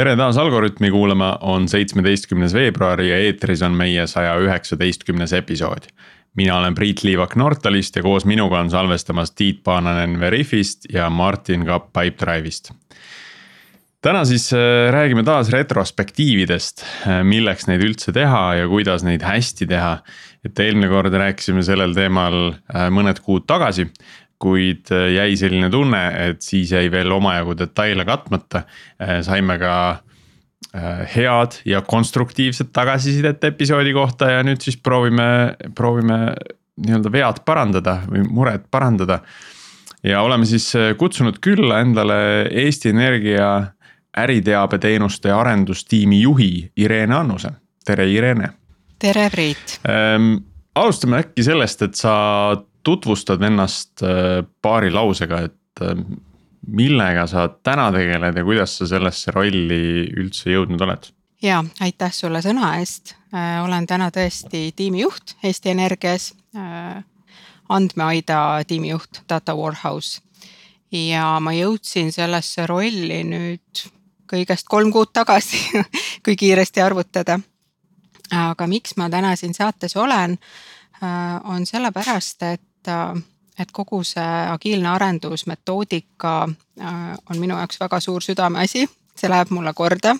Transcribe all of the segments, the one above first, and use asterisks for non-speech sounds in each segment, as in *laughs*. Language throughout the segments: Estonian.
tere taas Algorütmi kuulama, on seitsmeteistkümnes veebruar ja eetris on meie saja üheksateistkümnes episood. mina olen Priit Liivak Nortalist ja koos minuga on salvestamas Tiit Paananen Veriffist ja Martin Kapp Pipedrive'ist. täna siis äh, räägime taas retrospektiividest, äh, milleks neid üldse teha ja kuidas neid hästi teha. et eelmine kord rääkisime sellel teemal äh, mõned kuud tagasi kuid äh, jäi selline tunne, et siis jäi veel omajagu detaile katmata. Äh, saime ka äh, head ja konstruktiivset tagasisidet episoodi kohta ja nüüd siis proovime, proovime nii-öelda vead parandada või mured parandada. ja oleme siis kutsunud külla endale Eesti Energia äriteabeteenuste arendustiimi juhi Irene Annuse, tere Irene. tere Priit ähm,. alustame äkki sellest, et sa tutvustad ennast äh, paari lausega, et äh, millega sa täna tegeled ja kuidas sa sellesse rolli üldse jõudnud oled? ja aitäh sulle sõna eest, äh, olen täna tõesti tiimijuht Eesti Energias, andmeaida tiimijuht Data Warehouse. ja ma jõudsin sellesse rolli nüüd kõigest kolm kuud tagasi *laughs* kui kiiresti arvutada. aga miks ma täna siin saates olen, on sellepärast, et et, et kogu see agiilne arendusmetoodika äh, on minu jaoks väga suur südameasi, see läheb mulle korda.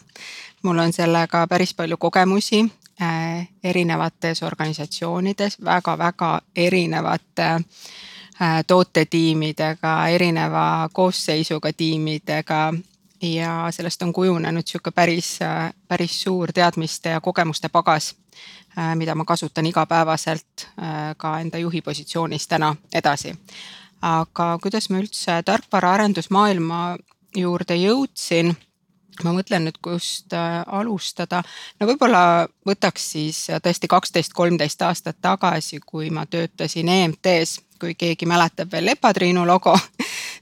mul on sellega päris palju kogemusi äh, erinevates organisatsioonides väga-väga erinevate äh, tootetiimidega, erineva koosseisuga tiimidega ja sellest on kujunenud sihuke päris, päris suur teadmiste ja kogemuste pagas Äh, mida ma kasutan igapäevaselt äh, ka enda juhi positsioonis täna edasi. aga kuidas ma üldse tarkvaraarendusmaailma juurde jõudsin? ma mõtlen nüüd, kust äh, alustada. no võib-olla võtaks siis tõesti kaksteist, kolmteist aastat tagasi, kui ma töötasin EMT-s, kui keegi mäletab veel Lepatriinu logo *laughs*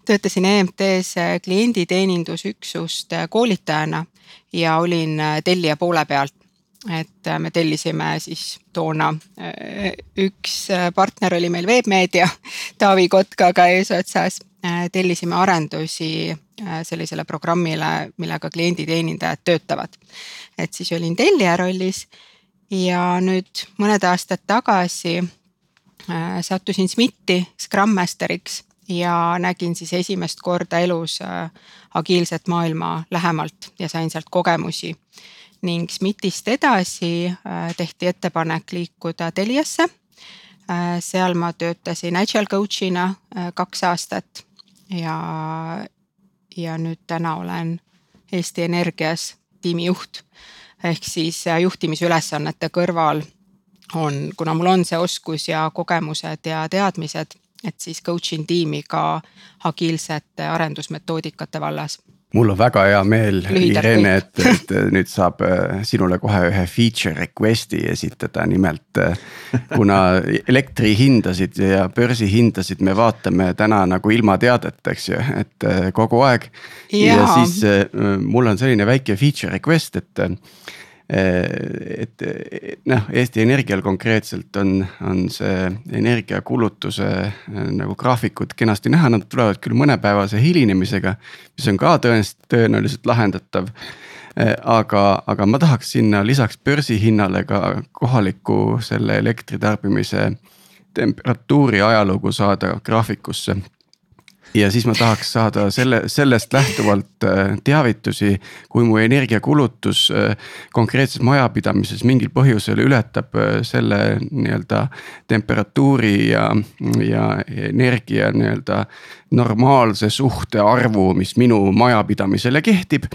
töötasin EMT-s klienditeenindusüksuste koolitajana ja olin tellija poole pealt et äh, me tellisime siis toona, äh, üks äh, partner oli meil Veebmeedia, *laughs* Taavi Kotkaga eesotsas, tellisime arendusi sellisele programmile, millega klienditeenindajad töötavad. et siis olin tellija rollis ja nüüd mõned aastad tagasi sattusin SMIT-i Scrum Masteriks ja nägin siis esimest korda elus agiilset maailma lähemalt ja sain sealt kogemusi ning SMIT-ist edasi äh, tehti ettepanek liikuda Teliasse. Äh, seal ma töötasin agile coach'ina äh, kaks aastat ja, ja nüüd täna olen Eesti Energias tiimijuht. ehk siis juhtimisülesannete kõrval on, kuna mul on see oskus ja kogemused ja teadmised, et siis coach in tiimi ka agiilsete arendusmetoodikate vallas mul on väga hea meel, Irene, et, et nüüd saab äh, sinule kohe ühe feature request'i esitada, nimelt. Äh, kuna elektrihindasid ja börsihindasid me vaatame täna nagu ilma teadeta, eks ju, et äh, kogu aeg. ja siis mul on selline väike feature request, et et noh, Eesti Energial konkreetselt on, on see energiakulutuse nagu graafikud kenasti näha, nad tulevad küll mõnepäevase hilinemisega. mis on ka tõenäoliselt, tõenäoliselt lahendatav. aga, aga ma tahaks sinna lisaks börsihinnale ka kohaliku selle elektritarbimise temperatuuri ajalugu saada graafikusse ja siis ma tahaks saada selle, sellest lähtuvalt äh, teavitusi, kui mu energiakulutus äh, konkreetses majapidamises mingil põhjusel ületab äh, selle nii-öelda temperatuuri ja, ja energia nii-öelda normaalse suhte arvu, mis minu majapidamisele kehtib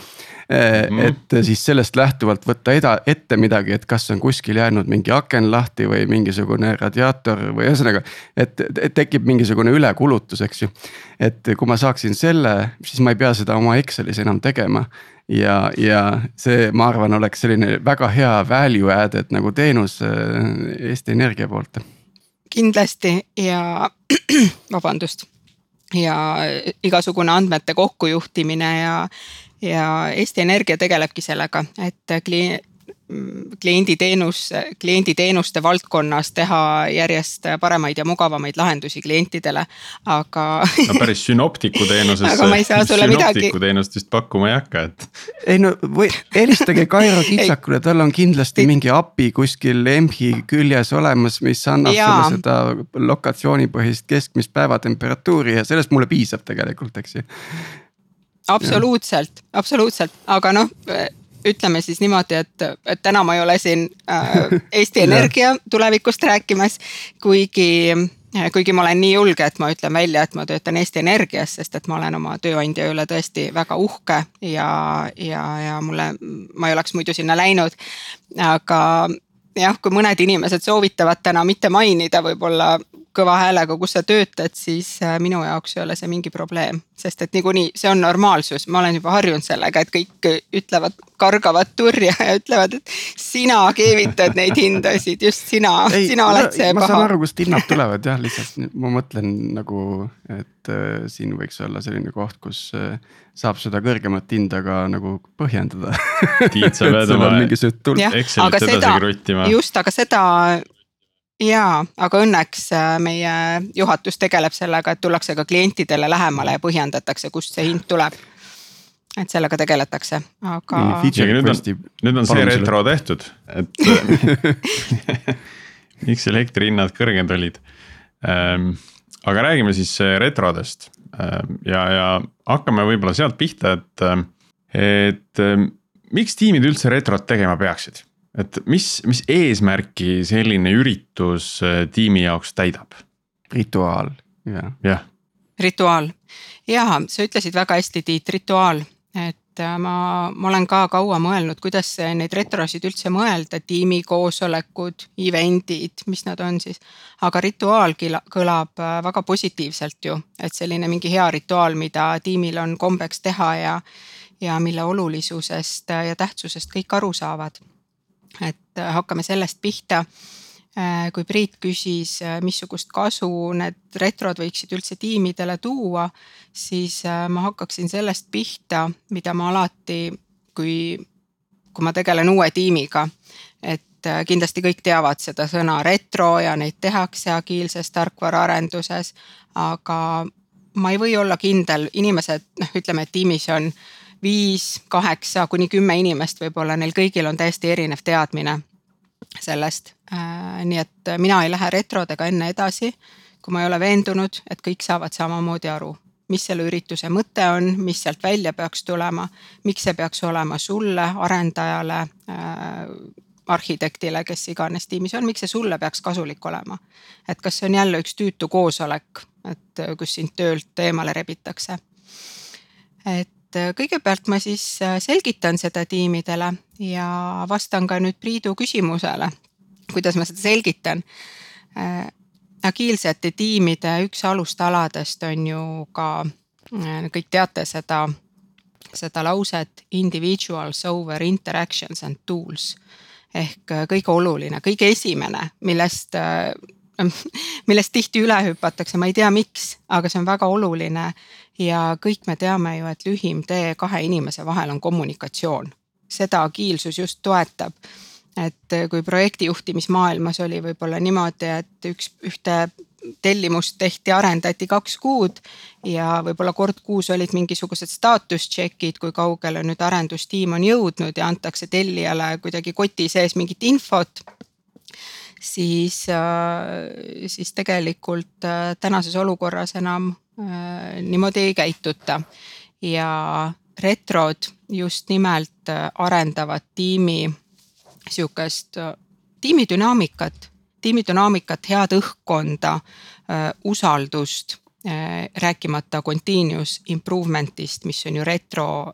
Mm. et siis sellest lähtuvalt võtta eda-, ette midagi, et kas on kuskil jäänud mingi aken lahti või mingisugune radiaator või ühesõnaga. et, et tekib mingisugune ülekulutus, eks ju. et kui ma saaksin selle, siis ma ei pea seda oma Excelis enam tegema. ja, ja see, ma arvan, oleks selline väga hea value added nagu teenus äh, Eesti Energia poolt. kindlasti ja *clears throat* vabandust ja igasugune andmete kokkujuhtimine ja ja Eesti Energia tegelebki sellega, et klient klienditeenus, klienditeenuste valdkonnas teha järjest paremaid ja mugavamaid lahendusi klientidele, aga. no päris *laughs* sünoptiku teenusesse. aga ma ei saa sulle midagi. sünoptiku teenust vist pakkuma ei hakka, et. ei no või helistage Kairo *laughs* kitsakule, tal on kindlasti mingi API kuskil EMH-i küljes olemas, mis annab ja. sulle seda lokatsioonipõhist keskmist päevatemperatuuri ja sellest mulle piisab tegelikult, eks ju absoluutselt, absoluutselt, aga noh ütleme siis niimoodi, et, et täna ma ei ole siin äh, *laughs* Eesti Energia tulevikust rääkimas, kuigi kuigi ma olen nii julge, et ma ütlen välja, et ma töötan Eesti Energias, sest et ma olen oma tööandja üle tõesti väga uhke ja, ja, ja mulle, ma ei oleks muidu sinna läinud. aga jah, kui mõned inimesed soovitavad täna mitte mainida võib-olla kõva häälega, kus sa töötad, siis äh, minu jaoks ei ole see mingi probleem. sest et niikuinii see on normaalsus, ma olen juba harjunud sellega, et kõik ütlevad, kargavad turja *laughs* ja ütlevad, et sina keevitad neid hindasid, just sina, sina oled see ma paha. ma saan aru, kust hinnad tulevad jah, lihtsalt ma mõtlen nagu, et äh, siin võiks olla selline koht, kus äh, saab seda kõrgemat hinda ka nagu põhjendada. Tiit, sa *laughs* pead oma Excelit edasi kruttima. just, aga seda jaa, aga õnneks äh, meie juhatus tegeleb sellega, et tullakse ka klientidele lähemale ja põhjendatakse, kust see hind tuleb. et sellega tegeletakse, aga. nüüd on, nüüd on see retro tehtud, et *laughs* miks elektrihinnad kõrged olid ähm,. aga räägime siis äh, retrodest ähm, ja, ja hakkame võib-olla sealt pihta, et, äh, et miks tiimid üldse retrot tegema peaksid et mis, mis eesmärki selline üritus äh, tiimi jaoks täidab? rituaal, jah. jah. rituaal ja sa ütlesid väga hästi, Tiit, rituaal, et äh, ma, ma olen ka kaua mõelnud, kuidas neid retrosid üldse mõelda, tiimikoosolekud, event'id, mis nad on siis. aga rituaal kõlab äh, väga positiivselt ju, et selline mingi hea rituaal, mida tiimil on kombeks teha ja, ja mille olulisusest ja tähtsusest kõik aru saavad et äh, hakkame sellest pihta. Äh, kui Priit küsis, äh, missugust kasu need retrod võiksid üldse tiimidele tuua, siis ma hakkaksin sellest pihta, mida ma alati, kui, kui ma tegelen uue tiimiga, et kindlasti kõik teavad seda sõna retro ja neid tehakse agiilses tarkvaraarenduses, aga ma ei või olla kindel, inimesed noh, ütleme, et tiimis on viis, kaheksa kuni kümme inimest võib-olla, neil kõigil on täiesti erinev teadmine sellest. Äh, nii et mina ei lähe retrodega enne edasi, kui ma ei ole veendunud, et kõik saavad samamoodi aru, mis selle ürituse mõte on, mis sealt välja peaks tulema, miks see peaks olema sulle, arendajale äh,, arhitektile, kes iganes tiimis on, miks see sulle peaks kasulik olema. et kas see on jälle üks tüütu koosolek, et kus sind töölt eemale rebitakse. et et äh, kõigepealt ma siis äh, selgitan seda tiimidele ja vastan ka nüüd Priidu küsimusele, kuidas ma seda selgitan. Äh, agiilsete tiimide üks alustaladest on ju ka, kõik teate seda, seda lauset individuals over interactions and tools ehk kõige oluline, kõige esimene, millest *laughs* millest tihti üle hüpatakse, ma ei tea, miks, aga see on väga oluline ja kõik me teame ju, et lühim tee kahe inimese vahel on kommunikatsioon. seda agiilsus just toetab. et kui projektijuhtimismaailmas oli võib-olla niimoodi, et üks, ühte tellimust tehti, arendati kaks kuud ja võib-olla kord kuus olid mingisugused staatus check'id, kui kaugele nüüd arendustiim on jõudnud ja antakse tellijale kuidagi koti sees mingit infot siis, äh, siis tegelikult äh, tänases olukorras enam niimoodi ei käituta ja retrod just nimelt äh, arendavad tiimi sihukest äh, tiimidünaamikat, tiimidünaamikat, head õhkkonda, usaldust, rääkimata continuous improvement'ist, mis on ju retro,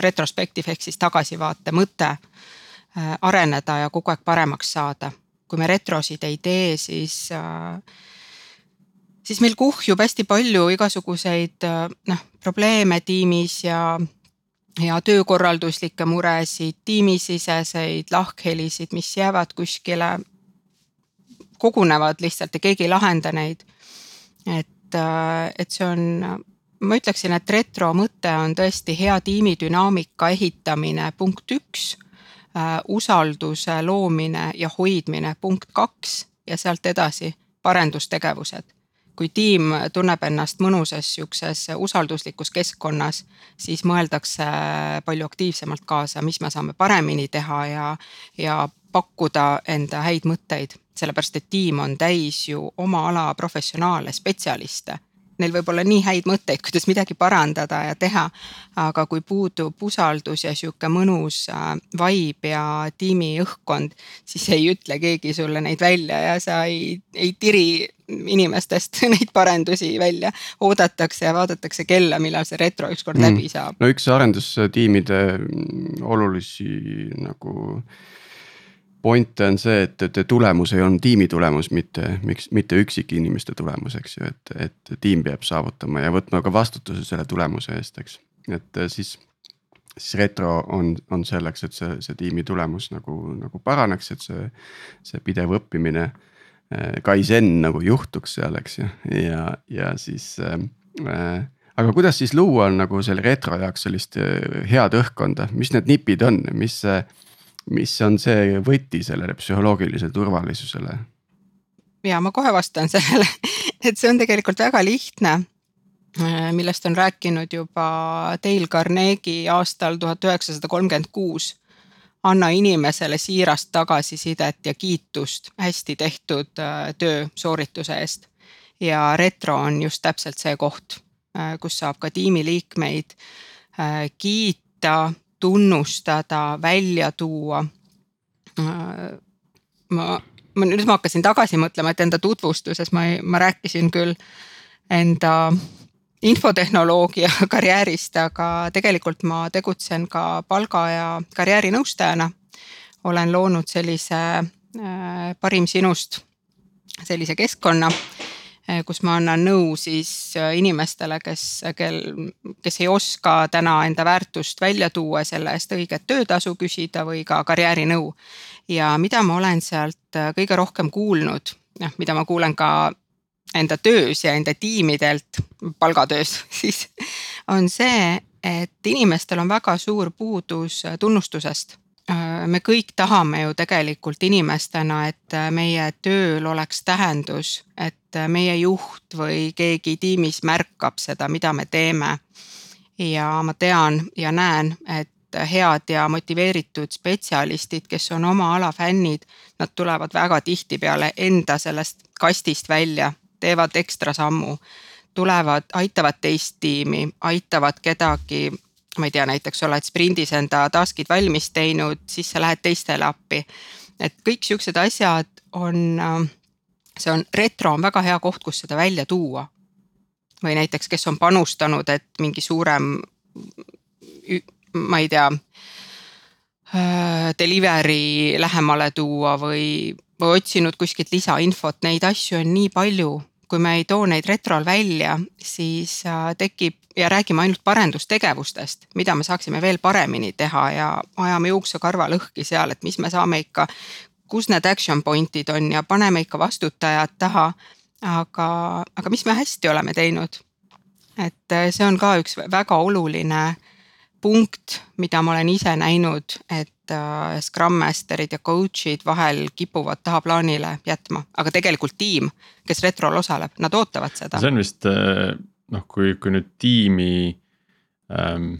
retrospektiiv ehk siis tagasivaate mõte. areneda ja kogu aeg paremaks saada, kui me retrosid ei tee, siis äh, siis meil kuhjub hästi palju igasuguseid noh, probleeme tiimis ja ja töökorralduslikke muresid, tiimisiseseid lahkhelisid, mis jäävad kuskile, kogunevad lihtsalt ja keegi ei lahenda neid. et, et see on, ma ütleksin, et retro mõte on tõesti hea tiimidünaamika ehitamine, punkt üks usalduse loomine ja hoidmine, punkt kaks ja sealt edasi parendustegevused kui tiim tunneb ennast mõnusas sihukeses usalduslikus keskkonnas, siis mõeldakse palju aktiivsemalt kaasa, mis me saame paremini teha ja, ja pakkuda enda häid mõtteid, sellepärast et tiim on täis ju oma ala professionaale, spetsialiste neil võib olla nii häid mõtteid, kuidas midagi parandada ja teha. aga kui puudub usaldus ja sihuke mõnus äh, vibe ja tiimi õhkkond, siis ei ütle keegi sulle neid välja ja sa ei, ei tiri inimestest *laughs* neid parendusi välja. oodatakse ja vaadatakse kella, millal see retro ükskord mm. läbi saab. no üks arendustiimide olulisi nagu point on see, et, et tulemus ei olnud tiimi tulemus, mitte, miks, mitte üksikinimeste tulemus, eks ju, et, et tiim peab saavutama ja võtma ka vastutuse selle tulemuse eest, eks. et siis, siis retro on, on selleks, et see, see tiimi tulemus nagu, nagu paraneks, et see, see pidev õppimine. Eh, Kaizen nagu juhtuks seal, eks ju, ja, ja siis äh, aga kuidas siis luua nagu selle retro jaoks sellist head õhkkonda, mis need nipid on, mis äh, mis on see võti sellele psühholoogilisele turvalisusele? ja ma kohe vastan sellele, *laughs* et see on tegelikult väga lihtne äh, millest on rääkinud juba Dale Carnegie aastal tuhat üheksasada kolmkümmend kuus. anna inimesele siirast tagasisidet ja kiitust hästi tehtud äh, töö soorituse eest. ja retro on just täpselt see koht, äh, kus saab ka tiimiliikmeid kiita tunnustada, välja tuua. ma, ma nüüd ma hakkasin tagasi mõtlema, et enda tutvustuses ma, ma rääkisin küll enda infotehnoloogia *laughs* karjäärist, aga tegelikult ma tegutsen ka palga ja karjäärinõustajana. olen loonud sellise äh, parim sinust sellise keskkonna kus ma annan nõu siis äh, inimestele, kes, kel, kes ei oska täna enda väärtust välja tuua, selle eest õiget töötasu küsida või ka karjäärinõu. ja mida ma olen sealt äh, kõige rohkem kuulnud, noh, mida ma kuulen ka enda töös ja enda tiimidelt, palgatöös *laughs* siis, on see, et inimestel on väga suur puudus tunnustusest me kõik tahame ju tegelikult inimestena, et meie tööl oleks tähendus, et meie juht või keegi tiimis märkab seda, mida me teeme. ja ma tean ja näen, et head ja motiveeritud spetsialistid, kes on oma ala fännid, nad tulevad väga tihtipeale enda sellest kastist välja, teevad ekstra sammu, tulevad, aitavad teist tiimi, aitavad kedagi ma ei tea, näiteks oled sprindis enda task'id valmis teinud, siis sa lähed teistele appi. et kõik siuksed asjad on, see on, retro on väga hea koht, kus seda välja tuua. või näiteks, kes on panustanud, et mingi suurem, ma ei tea, delivery lähemale tuua või, või otsinud kuskilt lisainfot, neid asju on nii palju kui me ei too neid retrol välja, siis äh, tekib ja räägime ainult parendustegevustest, mida me saaksime veel paremini teha ja ajame juuksekarva lõhki seal, et mis me saame ikka, kus need action point'id on ja paneme ikka vastutajad taha. aga, aga mis me hästi oleme teinud? et äh, see on ka üks väga oluline punkt, mida ma olen ise näinud, et Scrum Master'id ja coach'id vahel kipuvad tahaplaanile jätma, aga tegelikult tiim, kes retrol osaleb, nad ootavad seda. see on vist äh, noh, kui, kui nüüd tiimi ähm,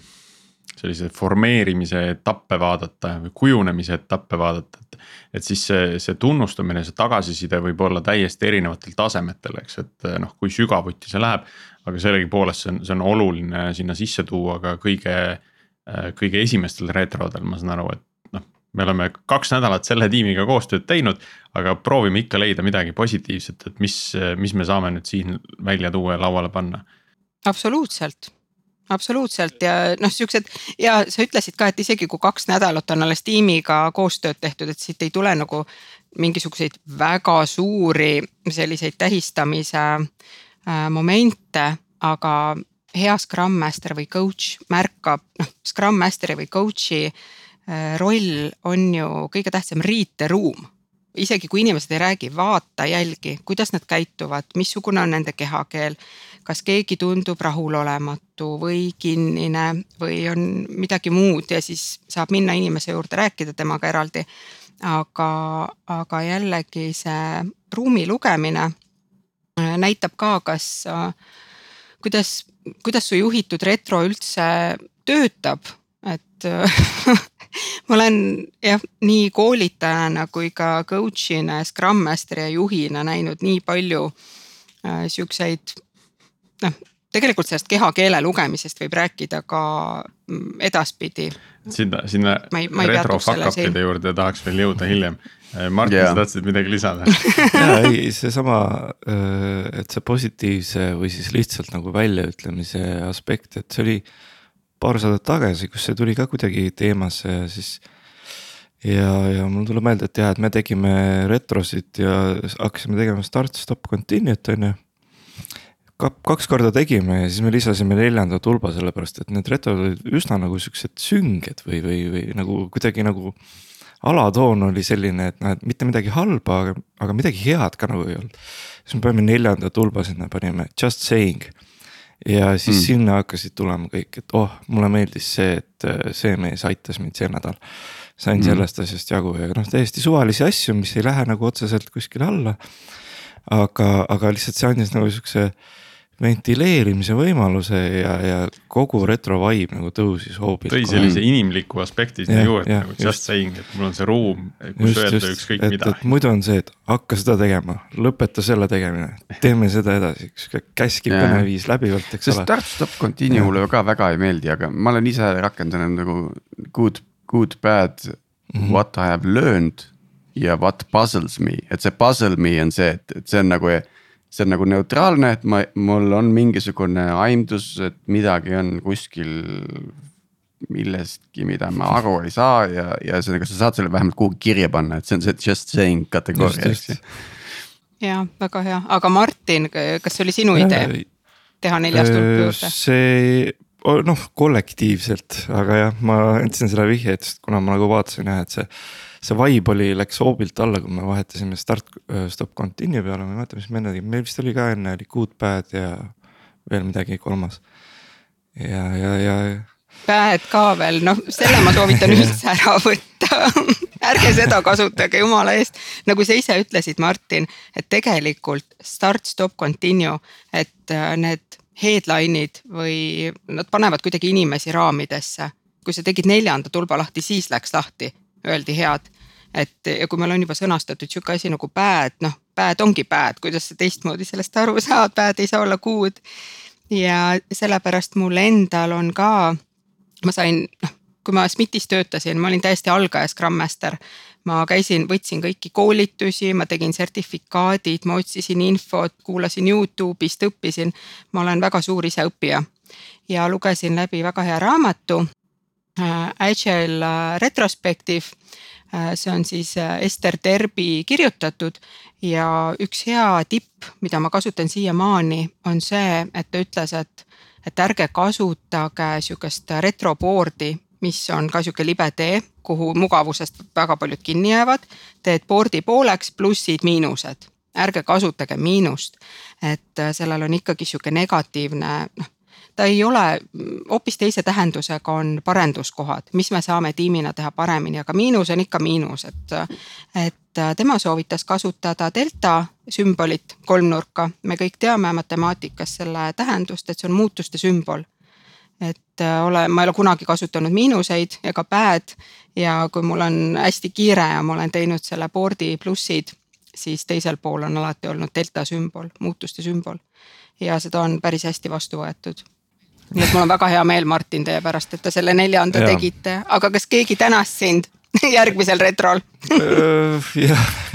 sellise formeerimise etappe vaadata või kujunemise etappe vaadata, et. et siis see, see tunnustamine, see tagasiside võib olla täiesti erinevatel tasemetel, eks, et noh, kui sügavuti see läheb. aga sellegipoolest see on, see on oluline sinna sisse tuua ka kõige, äh, kõige esimestel retrodel, ma saan aru, et. Me oleme kaks nädalat selle tiimiga koostööd teinud, aga proovime ikka leida midagi positiivset, et mis, mis me saame nüüd siin välja tuua ja lauale panna. absoluutselt absoluutselt ja noh, siuksed ja sa ütlesid ka, et isegi kui kaks nädalat on alles tiimiga koostööd tehtud, et siit ei tule nagu mingisuguseid väga suuri selliseid tähistamise äh, momente, aga hea Scrum Master või coach märkab, noh Scrum Master'i või coach'i roll on ju kõige tähtsam riiteruum isegi kui inimesed ei räägi, vaata, jälgi, kuidas nad käituvad, missugune on nende kehakeel. kas keegi tundub rahulolematu või kinnine või on midagi muud ja siis saab minna inimese juurde, rääkida temaga eraldi. aga, aga jällegi see ruumi lugemine äh, näitab ka, kas, äh, kuidas, kuidas su juhitud retro üldse töötab, et *laughs* ma olen jah, nii koolitajana kui ka coach'ina, Scrum Master'i ja juhina näinud nii palju äh, siukseid noh, tegelikult sellest kehakeele lugemisest võib rääkida ka mm, edaspidi. sinna, sinna retro fuck-up'ide juurde tahaks veel jõuda hiljem. Äh, Martin yeah., sa tahtsid midagi lisada *laughs* ja ei, seesama, äh, et see positiivse või siis lihtsalt nagu väljaütlemise aspekt, et see oli paar saadet tagasi, kus see tuli ka kuidagi teemasse ja siis. ja, ja mul tuleb meelde, et jah, et me tegime retrosid ja hakkasime tegema start, stop, continue't on ju. kaks korda tegime ja siis me lisasime neljanda tulba, sellepärast et need retrod olid üsna nagu siuksed sünged või, või, või nagu kuidagi nagu alatoon oli selline, et noh, et mitte midagi halba, aga, aga midagi head ka nagu ei olnud. siis me panime neljanda tulba sinna, panime just saying ja siis mm. sinna hakkasid tulema kõik, et oh, mulle meeldis see, et äh, see mees aitas mind see nädal. sain mm. sellest asjast jagu ja noh, täiesti suvalisi asju, mis ei lähe nagu otseselt kuskile alla. aga, aga lihtsalt see andis nagu siukse ventileerimise võimaluse ja, ja kogu retro vibe nagu tõusis hoobilt. tõi sellise inimliku aspekti sinna juurde nagu just, just saying, et mul on see ruum, kus just, öelda ükskõik mida. muidu on see, et hakka seda tegema, lõpeta selle tegemine, teeme seda edasi, käskiv kõneviis läbivalt, eks ole. start stop continue mulle ka väga ei meeldi, aga ma olen ise rakendanud nagu good, good, bad mm, -hmm. what I have learned ja what puzzles me, et see puzzle me on see, et, et see on nagu see on nagu neutraalne, et ma, mul on mingisugune aimdus, et midagi on kuskil millestki, mida ma aru ei saa ja, ja ühesõnaga sa saad selle vähemalt kuhugi kirja panna, et see on see just saying kategooria, eks ju. ja väga hea, aga Martin, kas see oli sinu idee teha neljas tulp äh, juurde? see noh, kollektiivselt, aga jah, ma andsin selle vihje, et kuna ma nagu vaatasin jah, et see see vibe oli, läks hoobilt alla, kui me vahetasime start, äh, stop, continue peale, ma ei mäleta, mis me enne tegime, meil vist oli ka enne oli good, bad ja veel midagi kolmas. ja, ja, ja. Bad ka veel, noh selle ma soovitan *laughs* üldse ära võtta ärge seda kasutage jumala eest, nagu sa ise ütlesid, Martin, et tegelikult start, stop, continue, et äh, need headline'id või nad panevad kuidagi inimesi raamidesse. kui sa tegid neljanda tulba lahti, siis läks lahti öeldi head. et ja kui meil on juba sõnastatud sihuke asi nagu bad, noh bad ongi bad, kuidas sa teistmoodi sellest aru saad, bad ei saa olla good. ja sellepärast mul endal on ka, ma sain, noh kui ma SMIT-is töötasin, ma olin täiesti algaja Scrum Master. ma käisin, võtsin kõiki koolitusi, ma tegin sertifikaadid, ma otsisin infot, kuulasin Youtube'ist, õppisin. ma olen väga suur iseõppija ja lugesin läbi väga hea raamatu Agile äh, Retrospective. Äh, see on siis Ester Terbi kirjutatud ja üks hea tipp, mida ma kasutan siiamaani, on see, et ta ütles, et, et ärge kasutage sihukest retroboard'i, mis on ka sihuke libe tee, kuhu mugavusest väga paljud kinni jäävad. teed board'i pooleks plussid-miinused, ärge kasutage miinust, et sellel on ikkagi sihuke negatiivne noh ta ei ole, hoopis teise tähendusega on parenduskohad, mis me saame tiimina teha paremini, aga miinus on ikka miinus, et. et tema soovitas kasutada delta sümbolit, kolmnurka, me kõik teame matemaatikas selle tähendust, et see on muutuste sümbol et ole, ma ei ole kunagi kasutanud miinuseid ega bad ja kui mul on hästi kiire ja ma olen teinud selle board'i plussid, siis teisel pool on alati olnud delta sümbol, muutuste sümbol. ja seda on päris hästi vastu võetud nii et mul on väga hea meel, Martin, teie pärast, et te selle neljanda ja. tegite, aga kas keegi tänas sind *laughs* järgmisel retrol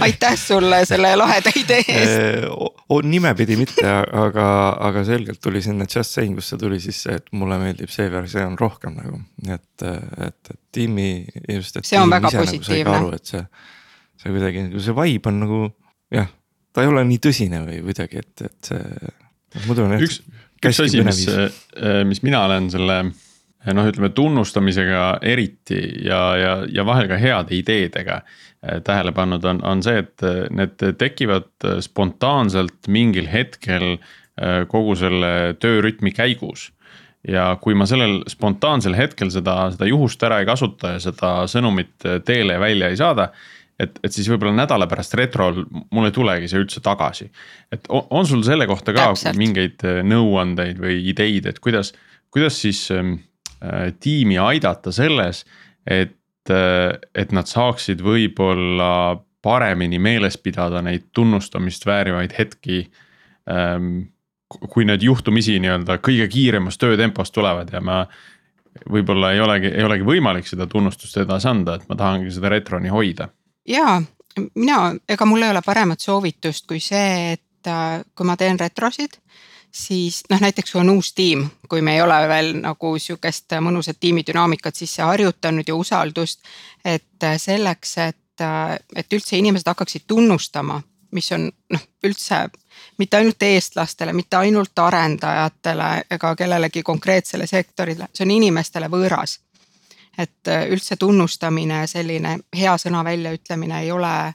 aitäh sulle selle laheda idee eest. nimepidi mitte, aga, aga selgelt tuli sinna just saying usse tuli sisse, et mulle meeldib see versioon rohkem nagu, et, et, et tiimi just. see on väga nagu positiivne nagu. et see, see kuidagi nagu see vibe on nagu jah, ta ei ole nii tõsine või kuidagi, et, et see muidu on jah. üks, üks asi, mis, äh, mis mina olen selle noh, ütleme tunnustamisega eriti ja, ja, ja vahel ka heade ideedega tähele pannud, on, on see, et need tekivad spontaanselt mingil hetkel kogu selle töörütmi käigus ja kui ma sellel spontaansel hetkel seda, seda juhust ära ei kasuta ja seda sõnumit teele välja ei saada. Et, et siis võib-olla nädala pärast retrol mul ei tulegi see üldse tagasi. et on, on sul selle kohta ka Täpselt. mingeid äh, nõuandeid või ideid, et kuidas, kuidas siis ähm, äh, tiimi aidata selles, et äh,, et nad saaksid võib-olla paremini meeles pidada neid tunnustamist väärivaid hetki ähm, kui need juhtumisi nii-öelda kõige kiiremas töötempos tulevad ja ma. võib-olla ei olegi, ei olegi võimalik seda tunnustust edasi anda, et ma tahangi seda retroni hoida. Ja mina, ega mul ei ole paremat soovitust kui see, et äh, kui ma teen retrosid siis noh, näiteks kui on uus tiim, kui me ei ole veel nagu sihukest mõnusat tiimidünaamikat sisse harjutanud ja usaldust. et äh, selleks, et, äh, et üldse inimesed hakkaksid tunnustama, mis on noh, üldse mitte ainult eestlastele, mitte ainult arendajatele ega kellelegi konkreetsele sektorile, see on inimestele võõras. Et äh, üldse tunnustamine, selline hea sõna väljaütlemine ei ole,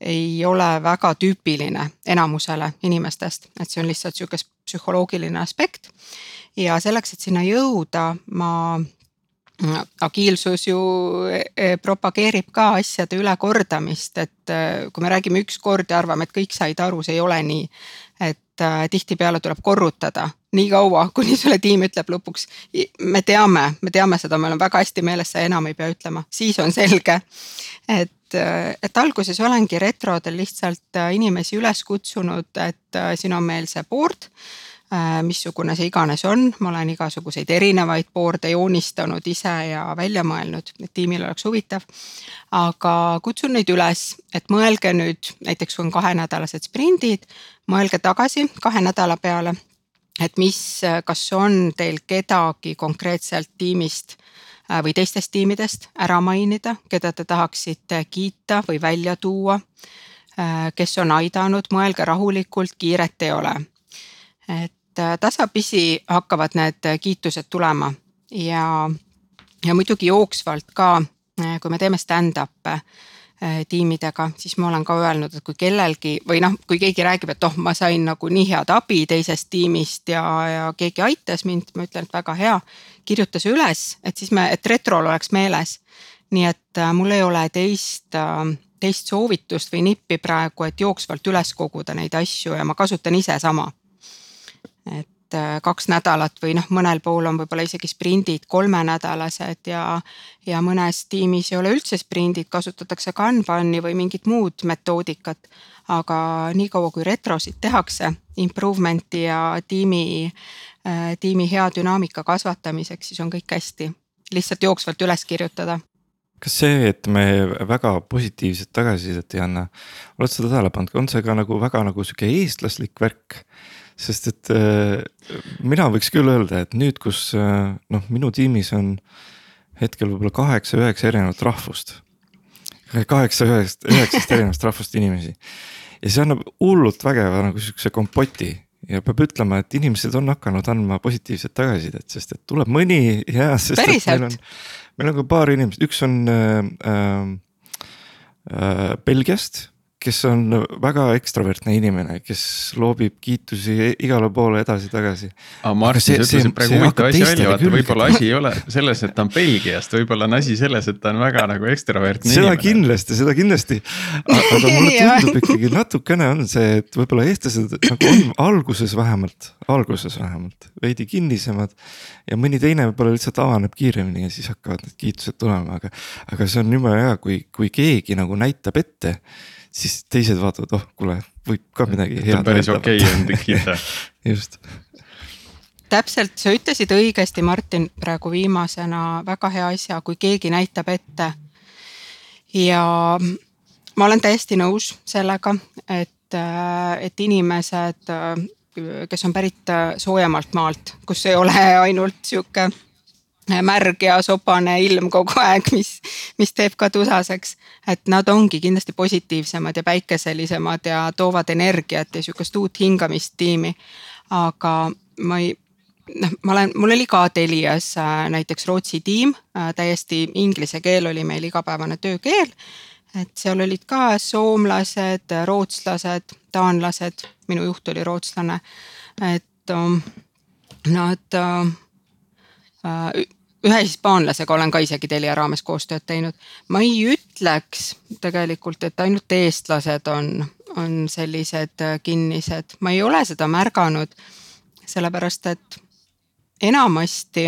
ei ole väga tüüpiline enamusele inimestest, et see on lihtsalt sihuke psühholoogiline aspekt. ja selleks, et sinna jõuda, ma agiilsus ju e, propageerib ka asjade ülekordamist, et e, kui me räägime üks kord ja arvame, et kõik said aru, see ei ole nii. Et äh, tihtipeale tuleb korrutada nii kaua, kuni sulle tiim ütleb lõpuks. me teame, me teame seda, meil on väga hästi meeles, sa enam ei pea ütlema, siis on selge. et, et alguses olengi retrodel lihtsalt inimesi üles kutsunud, et siin on meil see board Äh, missugune see iganes on, ma olen igasuguseid erinevaid board'e joonistanud ise ja välja mõelnud, et tiimil oleks huvitav. aga kutsun neid üles, et mõelge nüüd näiteks, kui on kahenädalased sprindid, mõelge tagasi kahe nädala peale. et mis, kas on teil kedagi konkreetselt tiimist äh, või teistest tiimidest ära mainida, keda te tahaksite kiita või välja tuua. Äh, kes on aidanud, mõelge rahulikult, kiiret ei ole et Äh, tasapisi hakkavad need kiitused tulema ja, ja muidugi jooksvalt ka, kui me teeme stand-up'e tiimidega, siis ma olen ka öelnud, et kui kellelgi või noh, kui keegi räägib, et oh, ma sain nagu nii head abi teisest tiimist ja, ja keegi aitas mind, ma ütlen, et väga hea. kirjuta see üles, et siis me, et retrol oleks meeles. nii et mul ei ole teist, teist soovitust või nippi praegu, et jooksvalt üles koguda neid asju ja ma kasutan ise sama et äh, kaks nädalat või noh, mõnel pool on võib-olla isegi sprindid kolmenädalased ja, ja mõnes tiimis ei ole üldse sprindid, kasutatakse Kanbani või mingit muud metoodikat. aga niikaua kui retrosid tehakse improvement'i ja tiimi, äh, tiimi hea dünaamika kasvatamiseks, siis on kõik hästi. lihtsalt jooksvalt üles kirjutada kas see, et me väga positiivset tagasisidet ei anna, oled seda tähele pannud, on see ka nagu väga nagu sihuke eestlaslik värk? Sest et äh, mina võiks küll öelda, et nüüd, kus äh, noh, minu tiimis on hetkel võib-olla kaheksa-üheksa erinevat rahvust. kaheksa-üheksast, üheksast erinevast rahvust inimesi. Ja see annab hullult vägeva nagu sihukese kompoti. Ja peab ütlema, et inimesed on hakanud andma positiivset tagasisidet, sest et tuleb mõni ja, meil on, meil on ka paar inimest, üks on äh, äh, Belgiast kes on väga ekstravertne inimene, kes loobib kiitusi igale poole edasi-tagasi. aga Mart, sa ütlesid praegu huvitava asja välja, vaata võib-olla asi ei ole selles, et ta on Belgiast, võib-olla on asi selles, et ta on väga nagu ekstravertne seda inimene. kindlasti, seda kindlasti. aga *laughs* mulle tundub ikkagi natukene on see, et võib-olla eestlased nagu on alguses vähemalt, alguses vähemalt veidi kinnisemad. ja mõni teine võib-olla lihtsalt avaneb kiiremini ja siis hakkavad need kiitused tulema, aga, aga see on jumala hea, kui, kui keegi nagu näitab ette siis teised vaatavad, oh kuule, võib ka midagi head. päris okei okay on kiita *laughs* just. täpselt, sa ütlesid õigesti, Martin, praegu viimasena väga hea asja, kui keegi näitab ette. ja ma olen täiesti nõus sellega, et, et inimesed, kes on pärit soojemalt maalt, kus ei ole ainult sihuke märg ja sopane ilm kogu aeg, mis, mis teeb ka tusaseks. et nad ongi kindlasti positiivsemad ja päikeselisemad ja toovad energiat ja sihukest uut hingamist tiimi. aga ma ei, noh, ma olen, mul oli ka Telias äh, näiteks Rootsi tiim, äh, täiesti inglise keel oli meil igapäevane töökeel. et seal olid ka soomlased, rootslased, taanlased, minu juht oli rootslane. et um, nad uh, ühe hispaanlasega olen ka isegi Telia raames koostööd teinud. ma ei ütleks tegelikult, et ainult eestlased on, on sellised kinnised, ma ei ole seda märganud. sellepärast, et enamasti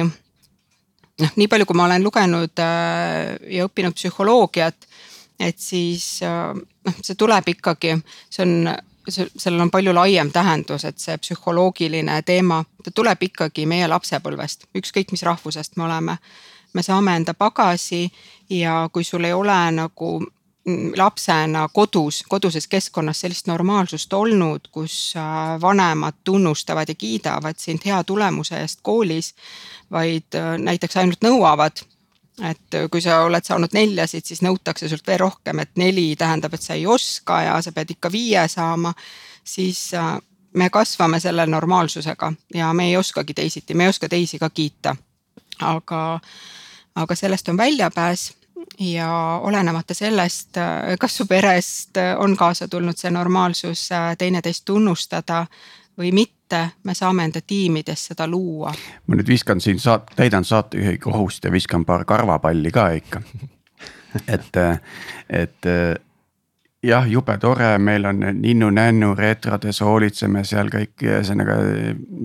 noh, nii palju, kui ma olen lugenud äh, ja õppinud psühholoogiat, et siis äh, noh, see tuleb ikkagi, see on, sellel on palju laiem tähendus, et see psühholoogiline teema, ta tuleb ikkagi meie lapsepõlvest, ükskõik mis rahvusest me oleme. me saame enda pagasi ja kui sul ei ole nagu lapsena kodus, koduses keskkonnas sellist normaalsust olnud, kus äh, vanemad tunnustavad ja kiidavad sind hea tulemuse eest koolis, vaid äh, näiteks ainult nõuavad. Et kui sa oled saanud neljasid, siis nõutakse sult veel rohkem, et neli tähendab, et sa ei oska ja sa pead ikka viie saama, siis äh, me kasvame selle normaalsusega ja me ei oskagi teisiti, me ei oska teisi ka kiita. aga, aga sellest on väljapääs ja olenemata sellest, kas su perest on kaasa tulnud see normaalsus teineteist tunnustada või mitte, me saame enda tiimides seda luua. ma nüüd viskan siin saat-, täidan saatejuhi kohust ja viskan paar karvapalli ka ikka. et, et jah, jube tore, meil on ninnu-nännu retrodes hoolitseme seal kõik, ühesõnaga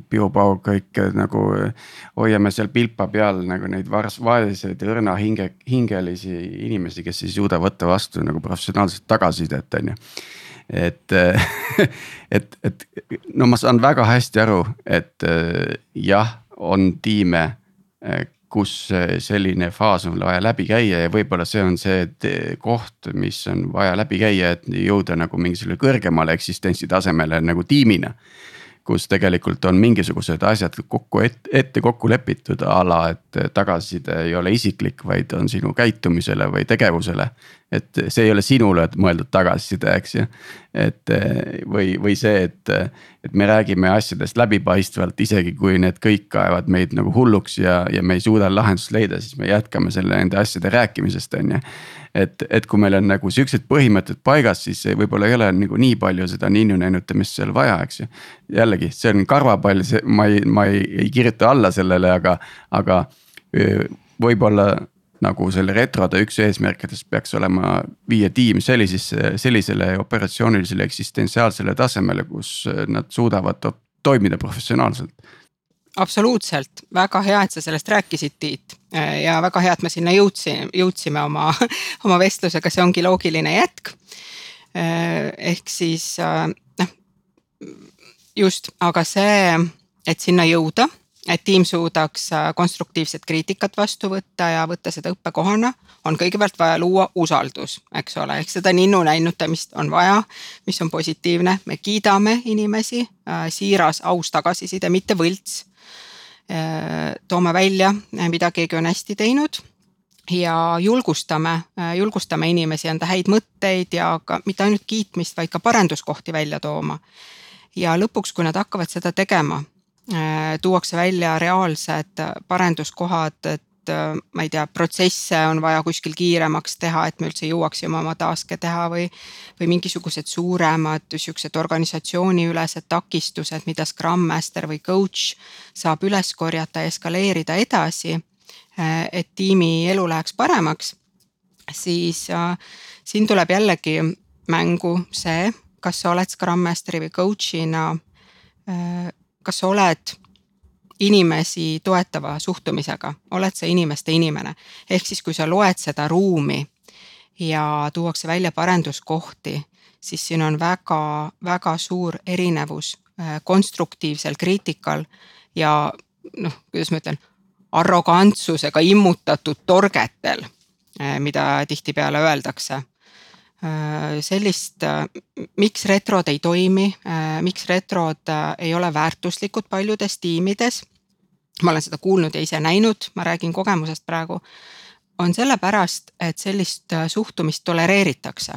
piupau kõik nagu. hoiame seal pilpa peal nagu neid vars-, vaeseid õrna hinge, hingelisi inimesi, kes ei suuda võtta vastu nagu professionaalset tagasisidet, on ju. Et, *laughs* et, et no ma saan väga hästi aru, et jah, on tiime kus selline faas on vaja läbi käia ja võib-olla see on see koht, mis on vaja läbi käia, et jõuda nagu mingisugusele kõrgemale eksistentsi tasemele nagu tiimina kus tegelikult on mingisugused asjad kokku ette, ette kokku lepitud a la, et tagasiside ei ole isiklik, vaid on sinu käitumisele või tegevusele. Et see ei ole sinule mõeldud tagasiside, eks ju. et või, või see, et, et me räägime asjadest läbipaistvalt, isegi kui need kõik ajavad meid nagu hulluks ja, ja me ei suuda lahendust leida, siis me jätkame selle nende asjade rääkimisest, on ju et, et kui meil on nagu siuksed põhimõtted paigas, siis võib-olla ei ole nagu nii palju seda ninnu näinutamist seal vaja, eks ju. jällegi, see on karvapall, see, ma ei, ma ei, ei kirjuta alla sellele, aga, aga võib-olla nagu selle retrode üks eesmärkidest peaks olema viia tiim sellisesse, sellisele operatsioonilisele eksistentsiaalsele tasemele, kus nad suudavad toimida professionaalselt absoluutselt, väga hea, et sa sellest rääkisid, Tiit. ja väga hea, et me sinna jõudsime, jõudsime oma, *laughs* oma vestlusega, see ongi loogiline jätk. ehk siis noh, just, aga see, et sinna jõuda, et tiim suudaks konstruktiivset kriitikat vastu võtta ja võtta seda õppekohana, on kõigepealt vaja luua usaldus, eks ole, ehk seda ninnu näinutamist on vaja, mis on positiivne, me kiidame inimesi, siiras, aus tagasiside, mitte võlts. Äh, toome välja, mida keegi on hästi teinud ja julgustame, äh, julgustame inimesi anda häid mõtteid ja ka mitte ainult kiitmist, vaid ka parenduskohti välja tooma. ja lõpuks, kui nad hakkavad seda tegema, äh, tuuakse välja reaalsed parenduskohad, et Äh, ma ei tea, protsesse on vaja kuskil kiiremaks teha, et me üldse jõuaksime oma task'e teha või. või mingisugused suuremad siuksed organisatsiooniülesed takistused, mida Scrum Master või coach saab üles korjata ja eskaleerida edasi. Äh, et tiimi elu läheks paremaks, siis äh, siin tuleb jällegi mängu see, kas sa oled Scrum Masteri või coach'ina. Kas sa oled inimesi toetava suhtumisega, oled sa inimeste inimene. ehk siis, kui sa loed seda ruumi ja tuuakse välja parenduskohti, siis siin on väga-väga suur erinevus äh, konstruktiivsel kriitikal ja noh, kuidas ma ütlen, arrogantsusega immutatud torgetel, äh, mida tihtipeale öeldakse sellist, miks retrod ei toimi, miks retrod ei ole väärtuslikud paljudes tiimides ma olen seda kuulnud ja ise näinud, ma räägin kogemusest praegu. on sellepärast, et sellist äh, suhtumist tolereeritakse.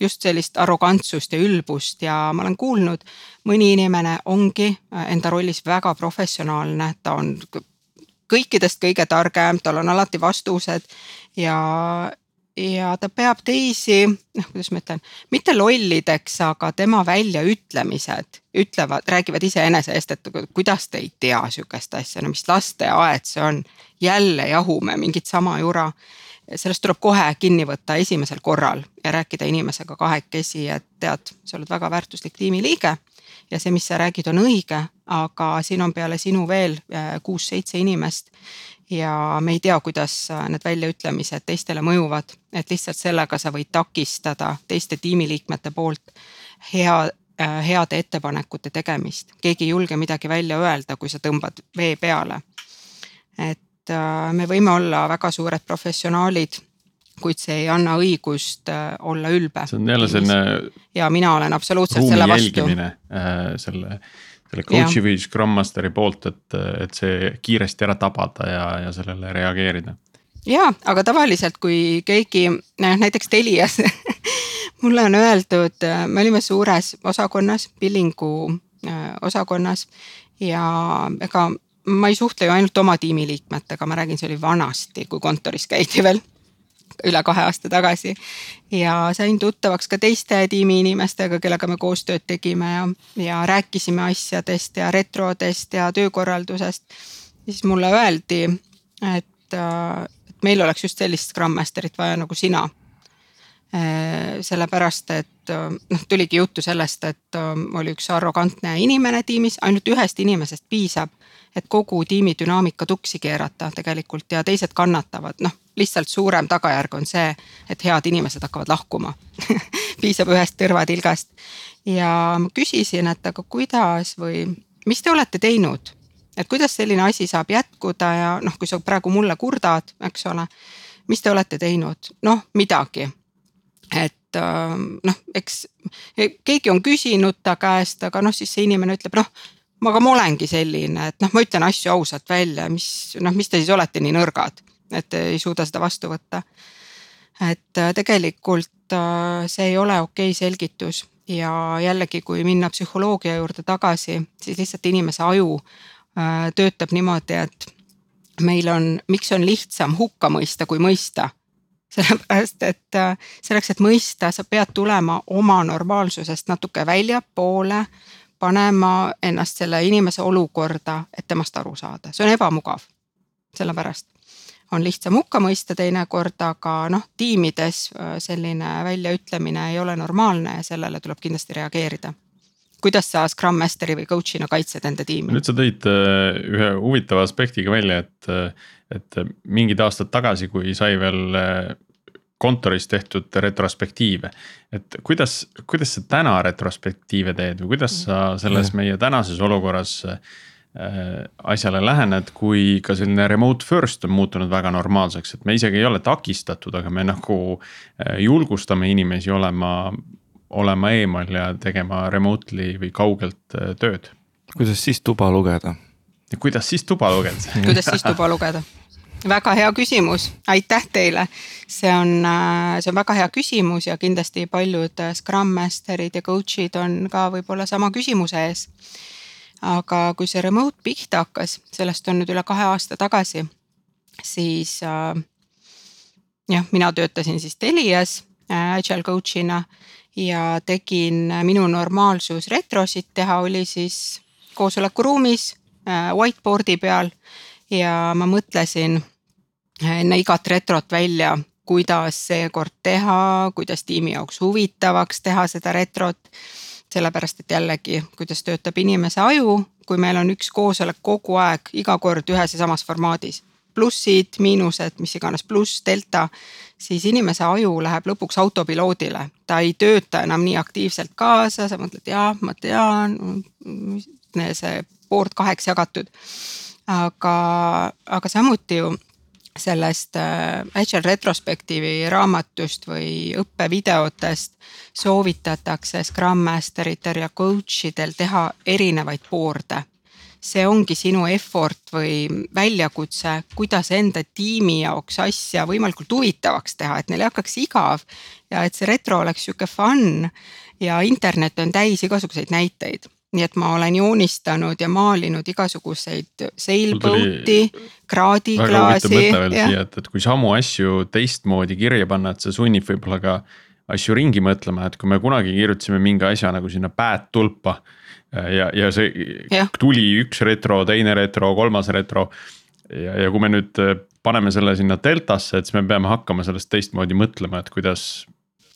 just sellist arrogantsust ja ülbust ja ma olen kuulnud, mõni inimene ongi äh, enda rollis väga professionaalne, ta on kõikidest kõige targem, tal on alati vastused ja, ja ta peab teisi, noh, kuidas ma ütlen, mitte lollideks, aga tema väljaütlemised ütlevad, räägivad iseenese eest, et kuidas te ei tea sihukest asja, no mis lasteaed see on. jälle jahume mingit sama jura sellest tuleb kohe kinni võtta esimesel korral ja rääkida inimesega kahekesi, et tead, sa oled väga väärtuslik tiimiliige. ja see, mis sa räägid, on õige, aga siin on peale sinu veel äh, kuus-seitse inimest. Ja me ei tea, kuidas äh, need väljaütlemised teistele mõjuvad, et lihtsalt sellega sa võid takistada teiste tiimiliikmete poolt hea äh, heade ettepanekute tegemist, keegi ei julge midagi välja öelda, kui sa tõmbad vee peale. et äh, me võime olla väga suured professionaalid, kuid see ei anna õigust olla ülbe. see on jälle selline. ja mina olen absoluutselt selle vastu. Selle, selle coach'i või Scrum Masteri poolt, et, et see kiiresti ära tabada ja, ja sellele reageerida. Ja, aga tavaliselt, kui keegi näiteks Telias *laughs* mulle on öeldud, me olime suures osakonnas, billingu osakonnas ja ega ma ei suhtle ju ainult oma tiimiliikmetega, ma räägin, see oli vanasti, kui kontoris käidi veel üle kahe aasta tagasi. ja sain tuttavaks ka teiste tiimi inimestega, kellega me koostööd tegime ja, ja rääkisime asjadest ja retrodest ja töökorraldusest. siis mulle öeldi, et, et meil oleks just sellist Scrum Masterit vaja nagu sina Äh, sellepärast, et noh, tuligi juttu sellest, et äh, oli üks arrogantne inimene tiimis, ainult ühest inimesest piisab. et kogu tiimi dünaamika tuksi keerata tegelikult ja teised kannatavad, noh lihtsalt suurem tagajärg on see, et head inimesed hakkavad lahkuma *laughs* piisab ühest tõrvatilgast. ja ma küsisin, et aga kuidas või mis te olete teinud, et kuidas selline asi saab jätkuda ja noh, kui sa praegu mulle kurdad, eks ole. mis te olete teinud, noh midagi et ähm, noh, eks keegi on küsinud ta käest, aga noh, siis see inimene ütleb, noh. aga ma olengi selline, et noh, ma ütlen asju ausalt välja, mis noh, mis te siis olete nii nõrgad, et ei suuda seda vastu võtta. et äh, tegelikult äh, see ei ole okei selgitus ja jällegi, kui minna psühholoogia juurde tagasi, siis lihtsalt inimese aju äh, töötab niimoodi, et meil on, miks on lihtsam hukka mõista, kui mõista sellepärast et selleks, et mõista, sa pead tulema oma normaalsusest natuke väljapoole, panema ennast selle inimese olukorda, et temast aru saada, see on ebamugav. sellepärast on lihtsam hukka mõista teinekord, aga noh, tiimides äh, selline väljaütlemine ei ole normaalne ja sellele tuleb kindlasti reageerida kuidas sa Scrum Masteri või coach'ina kaitsed enda tiimi? nüüd sa tõid äh, ühe huvitava aspektiga välja, et, et mingid aastad tagasi, kui sai veel kontoris tehtud retrospektiive. et kuidas, kuidas sa täna retrospektiive teed või kuidas sa selles meie tänases olukorras äh, asjale lähened, kui ka selline remote first on muutunud väga normaalseks, et me isegi ei ole takistatud, aga me nagu äh, julgustame inimesi olema, olema eemal ja tegema remotely või kaugelt äh, tööd. kuidas siis tuba lugeda? kuidas siis tuba lugeda *laughs* kuidas siis tuba lugeda? väga hea küsimus, aitäh teile. see on, äh, see on väga hea küsimus ja kindlasti paljud äh, Scrum Master'id ja coach'id on ka võib-olla sama küsimuse ees. Aga kui see remote pihta hakkas, sellest on nüüd üle kahe aasta tagasi, siis äh, jah, mina töötasin siis Telias äh, agile coach'ina ja tegin äh, minu normaalsus retrosid teha oli siis koosolekuruumis äh, whiteboard'i peal ja ma mõtlesin enne igat retrot välja, kuidas seekord teha, kuidas tiimi jaoks huvitavaks teha seda retrot. Sellepärast, et jällegi, kuidas töötab inimese aju, kui meil on üks koosolek kogu aeg, iga kord ühes ja samas formaadis. plussid, miinused, mis iganes, pluss, delta, siis inimese aju läheb lõpuks autopiloodile, ta ei tööta enam nii aktiivselt kaasa, sa mõtled, jah, ma tean, see board kaheks jagatud aga, aga samuti ju sellest äh, Agile retrospektiivi raamatust või õppevideotest soovitatakse Scrum Masteritel ja coach idel teha erinevaid board'e. see ongi sinu effort või väljakutse, kuidas enda tiimi jaoks asja võimalikult huvitavaks teha, et neil ei hakkaks igav. ja et see retro oleks sihuke fun ja internet on täis igasuguseid näiteid nii et ma olen joonistanud ja maalinud igasuguseid sailboat'i, kraadiklaasi. et, et kui samu asju teistmoodi kirja panna, et see sunnib võib-olla ka asju ringi mõtlema, et kui me kunagi kirjutasime mingi asja nagu sinna päättulpa. ja, ja see ja. tuli üks retro, teine retro, kolmas retro. ja, ja kui me nüüd paneme selle sinna deltasse, et siis me peame hakkama sellest teistmoodi mõtlema, et kuidas.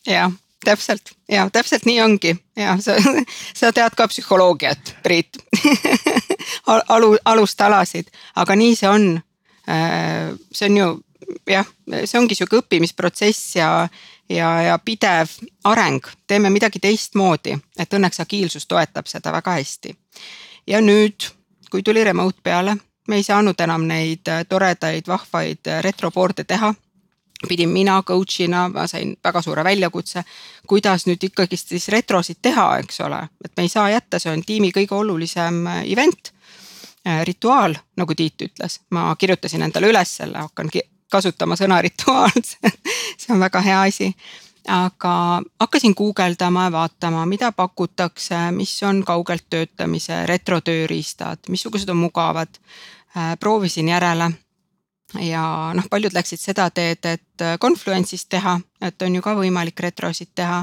jah täpselt ja täpselt nii ongi ja sa, *laughs* sa tead ka psühholoogiat, Priit *laughs* alu, alustalasid, aga nii see on. Äh, see on ju jah, see ongi sihuke õppimisprotsess ja, ja, ja pidev areng, teeme midagi teistmoodi, et õnneks agiilsus toetab seda väga hästi. ja nüüd, kui tuli remote peale, me ei saanud enam neid toredaid, vahvaid retroboard'e teha pidin mina coach'ina, ma sain väga suure väljakutse, kuidas nüüd ikkagist siis retrosid teha, eks ole, et me ei saa jätta, see on tiimi kõige olulisem äh, event. Äh, rituaal, nagu Tiit ütles, ma kirjutasin endale üles selle, hakkan kasutama sõna rituaal *laughs* see on väga hea asi. aga hakkasin guugeldama ja vaatama, mida pakutakse, mis on kaugelt töötamise retrotööriistad, missugused on mugavad. Äh, proovisin järele ja noh, paljud läksid seda teed, et äh, Confluence'is teha, et on ju ka võimalik retrosid teha.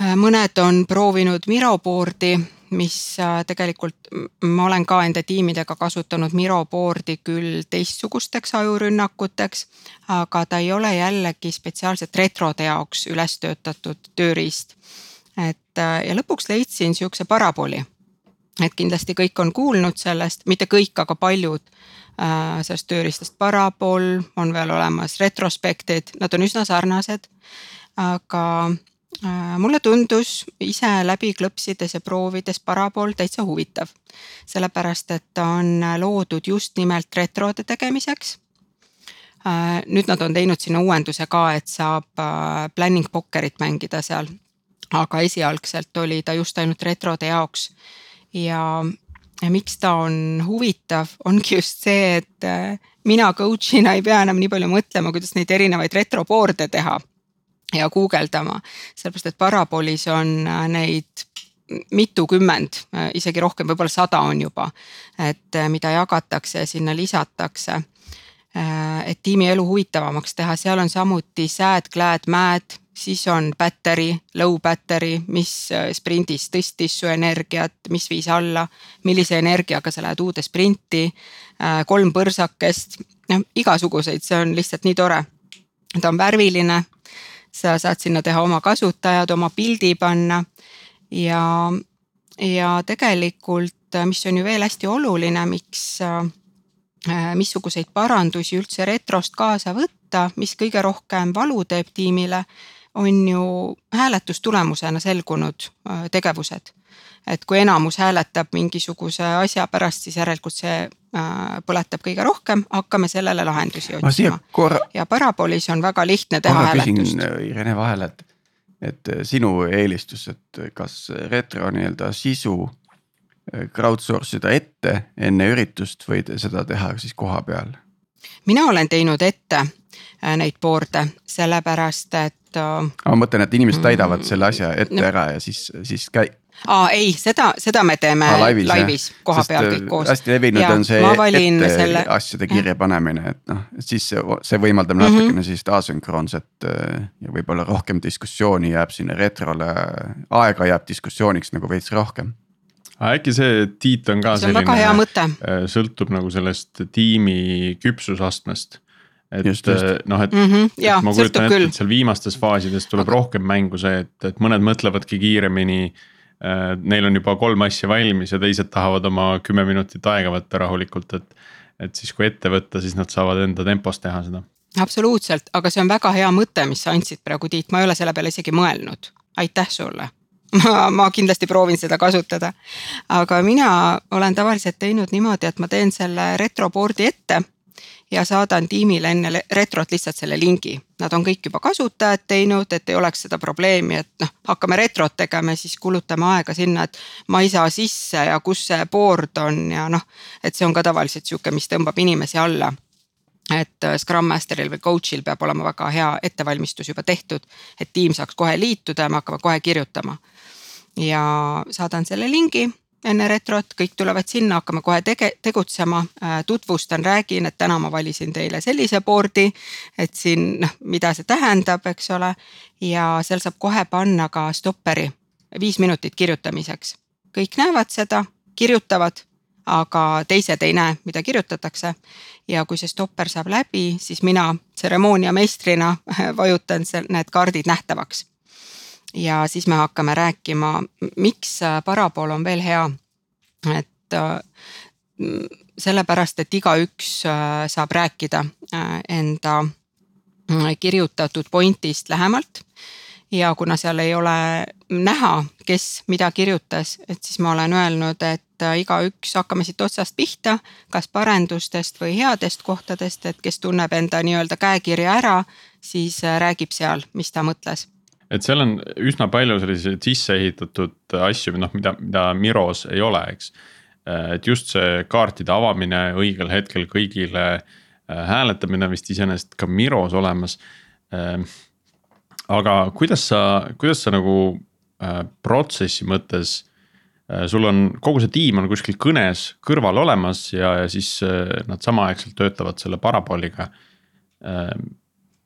Äh, mõned on proovinud Miro board'i, mis äh, tegelikult ma olen ka enda tiimidega kasutanud Miro board'i küll teistsugusteks ajurünnakuteks. aga ta ei ole jällegi spetsiaalselt retrode jaoks üles töötatud tööriist. et ja lõpuks leidsin sihukese paraboli. et kindlasti kõik on kuulnud sellest, mitte kõik, aga paljud sellest tööriistast Parabol, on veel olemas retrospektid, nad on üsna sarnased. aga äh, mulle tundus ise läbi klõpsides ja proovides Parabol täitsa huvitav. sellepärast, et ta on loodud just nimelt retrode tegemiseks äh, nüüd nad on teinud sinna uuenduse ka, et saab planning pokkerit mängida seal. aga esialgselt oli ta just ainult retrode jaoks. ja ja miks ta on huvitav, ongi just see, et äh, mina coach'ina ei pea enam nii palju mõtlema, kuidas neid erinevaid retroboard'e teha ja guugeldama, sellepärast et Parabolis on äh, neid mitukümmend, äh, isegi rohkem, võib-olla sada on juba, et mida jagatakse ja sinna lisatakse. et tiimi elu huvitavamaks teha, seal on samuti sad, glad, mad siis on battery, low battery, mis äh, sprindis tõstis su energiat, mis viis alla, millise energiaga sa lähed uude sprinti. Äh, kolm põrsakest, noh igasuguseid, see on lihtsalt nii tore. ta on värviline, sa saad sinna teha oma kasutajad, oma pildi panna ja, ja tegelikult, äh, mis on ju veel hästi oluline, miks missuguseid parandusi üldse retrost kaasa võtta, mis kõige rohkem valu teeb tiimile on ju hääletustulemusena selgunud äh, tegevused. et kui enamus hääletab mingisuguse asja pärast, siis järelikult see äh, põletab kõige rohkem, hakkame sellele lahendusi otsima. Korra... ja Parabolis on väga lihtne teha hääletust. Äh, Irene vahele, et, et sinu eelistus, et kas retro nii-öelda sisu crowdsource ida ette enne üritust või seda teha siis koha peal? mina olen teinud ette neid board'e, sellepärast et ma mõtlen, et inimesed täidavad selle asja ette no. ära ja siis, siis käi-. aa ei, seda, seda me teeme aa, laivis, laivis koha peal kõik koos. hästi levinud ja, on see ette selle... asjade kirja panemine, et noh, et siis see, võimaldab mm -hmm. natukene sellist asünkroonset äh, ja võib-olla rohkem diskussiooni jääb sinna retrole, aega jääb diskussiooniks nagu veits rohkem aga äkki see Tiit on ka see selline, äh, sõltub nagu sellest tiimi küpsusastmest et äh, noh, et, mm -hmm, ja, et ma kujutan ette, et seal viimastes faasides tuleb Aga... rohkem mängu see, et, et mõned mõtlevadki kiiremini äh,. Neil on juba kolm asja valmis ja teised tahavad oma kümme minutit aega võtta rahulikult, et. et siis, kui ette võtta, siis nad saavad enda tempos teha seda. absoluutselt, aga see on väga hea mõte, mis sa andsid praegu, Tiit, ma ei ole selle peale isegi mõelnud, aitäh sulle *laughs* ma, ma kindlasti proovin seda kasutada. aga mina olen tavaliselt teinud niimoodi, et ma teen selle retroboard'i ette ja saadan tiimile enne retrot lihtsalt selle lingi. Nad on kõik juba kasutajad teinud, et ei oleks seda probleemi, et noh, hakkame retrot tegema, siis kulutame aega sinna, et ma ei saa sisse ja kus see board on ja noh, et see on ka tavaliselt sihuke, mis tõmbab inimesi alla et äh, Scrum Masteril või coach'il peab olema väga hea ettevalmistus juba tehtud, et tiim saaks kohe liituda ja me hakkame kohe kirjutama. ja saadan selle lingi enne retrot, kõik tulevad sinna, hakkame kohe tege-, tegutsema, äh, tutvustan, räägin, et täna ma valisin teile sellise board'i. et siin noh, mida see tähendab, eks ole. ja seal saab kohe panna ka stopperi, viis minutit kirjutamiseks. kõik näevad seda, kirjutavad, aga teised ei näe, mida kirjutatakse. ja kui see stopper saab läbi, siis mina tseremoonia meistrina *laughs* vajutan need kaardid nähtavaks ja siis me hakkame rääkima, miks parapool on veel hea. et äh, sellepärast, et igaüks äh, saab rääkida äh, enda kirjutatud point'ist lähemalt. ja kuna seal ei ole näha, kes mida kirjutas, et siis ma olen öelnud, et igaüks hakkame siit otsast pihta, kas parendustest või headest kohtadest, et kes tunneb enda nii-öelda käekirja ära, siis räägib seal, mis ta mõtles et seal on üsna palju selliseid sisse ehitatud asju, noh, mida, mida Miros ei ole, eks. et just see kaartide avamine õigel hetkel kõigile, äh, hääletamine vist iseenesest ka Miros olemas. Aga kuidas sa, kuidas sa nagu äh, protsessi mõttes äh, sul on kogu see tiim on kuskil kõnes kõrval olemas ja, ja siis nad samaaegselt töötavad selle parabooliga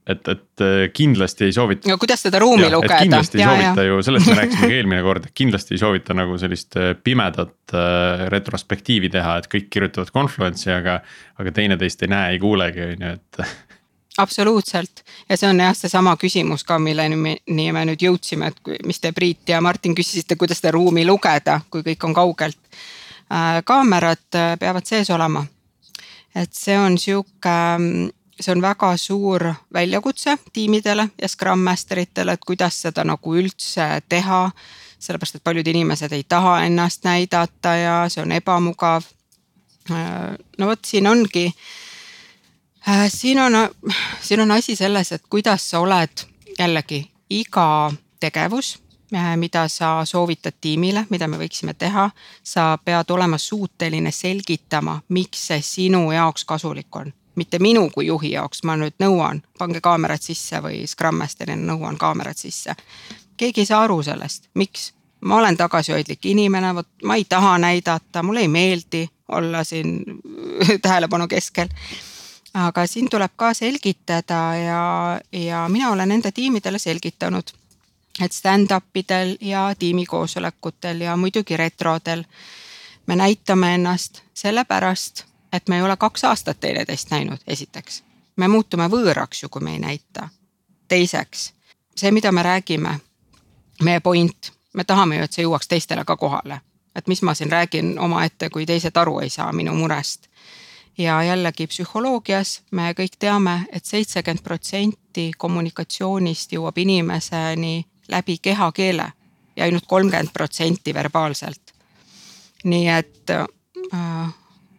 et, et äh, kindlasti ei soovita. no kuidas seda ruumi ja, lugeda. kindlasti ei ja, soovita ja. ju, sellest me *laughs* rääkisime ka eelmine kord, et kindlasti ei soovita nagu sellist äh, pimedat äh, retrospektiivi teha, et kõik kirjutavad Confluence'i, aga, aga teineteist ei näe, ei kuulegi, on ju, et *laughs* absoluutselt ja see on jah, seesama küsimus ka, milleni me, nii me nüüd jõudsime, et mis te Priit ja Martin küsisite, kuidas seda ruumi lugeda, kui kõik on kaugelt äh,. kaamerad peavad sees olema. et see on sihuke see on väga suur väljakutse tiimidele ja Scrum Master itele, et kuidas seda nagu üldse teha. sellepärast, et paljud inimesed ei taha ennast näidata ja see on ebamugav. no vot, siin ongi, siin on, siin on asi selles, et kuidas sa oled jällegi iga tegevus mida sa soovitad tiimile, mida me võiksime teha. sa pead olema suuteline selgitama, miks see sinu jaoks kasulik on mitte minu kui juhi jaoks, ma nüüd nõuan, pange kaamerad sisse või Scrum Master'ina nõuan kaamerad sisse. keegi ei saa aru sellest, miks? ma olen tagasihoidlik inimene, vot ma ei taha näidata, mulle ei meeldi olla siin *laughs* tähelepanu keskel. aga siin tuleb ka selgitada ja, ja mina olen enda tiimidele selgitanud, et stand-up idel ja tiimikoosolekutel ja muidugi retrodel me näitame ennast sellepärast et me ei ole kaks aastat teineteist näinud, esiteks. me muutume võõraks ju, kui me ei näita. teiseks, see, mida me räägime, meie point, me tahame ju, et see jõuaks teistele ka kohale. et mis ma siin räägin omaette, kui teised aru ei saa minu murest. ja jällegi psühholoogias me kõik teame et, et seitsekümmend protsenti kommunikatsioonist jõuab inimeseni läbi kehakeele ja ainult kolmkümmend protsenti verbaalselt. nii et äh,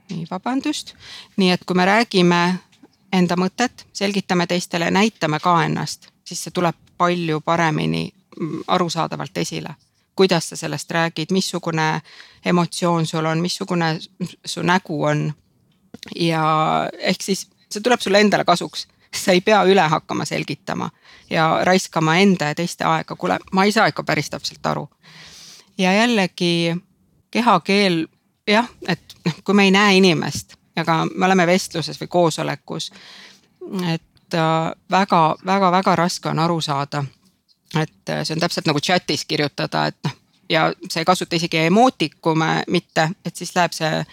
nii, vabandust. nii et kui me räägime enda mõtet, selgitame teistele, näitame ka ennast, siis see tuleb palju paremini mm, arusaadavalt esile. kuidas sa sellest räägid, missugune emotsioon sul on, missugune su nägu on. ja ehk siis see tuleb sulle endale kasuks, sa ei pea üle hakkama selgitama ja raiskama enda ja teiste aega, kuule, ma ei saa ikka päris täpselt aru. ja jällegi kehakeel jah, et noh, kui me ei näe inimest, aga me oleme vestluses või koosolekus. et väga-väga-väga äh, raske on aru saada. et äh, see on täpselt nagu chat'is kirjutada, et noh ja sa ei kasuta isegi emootikume mitte, et siis läheb see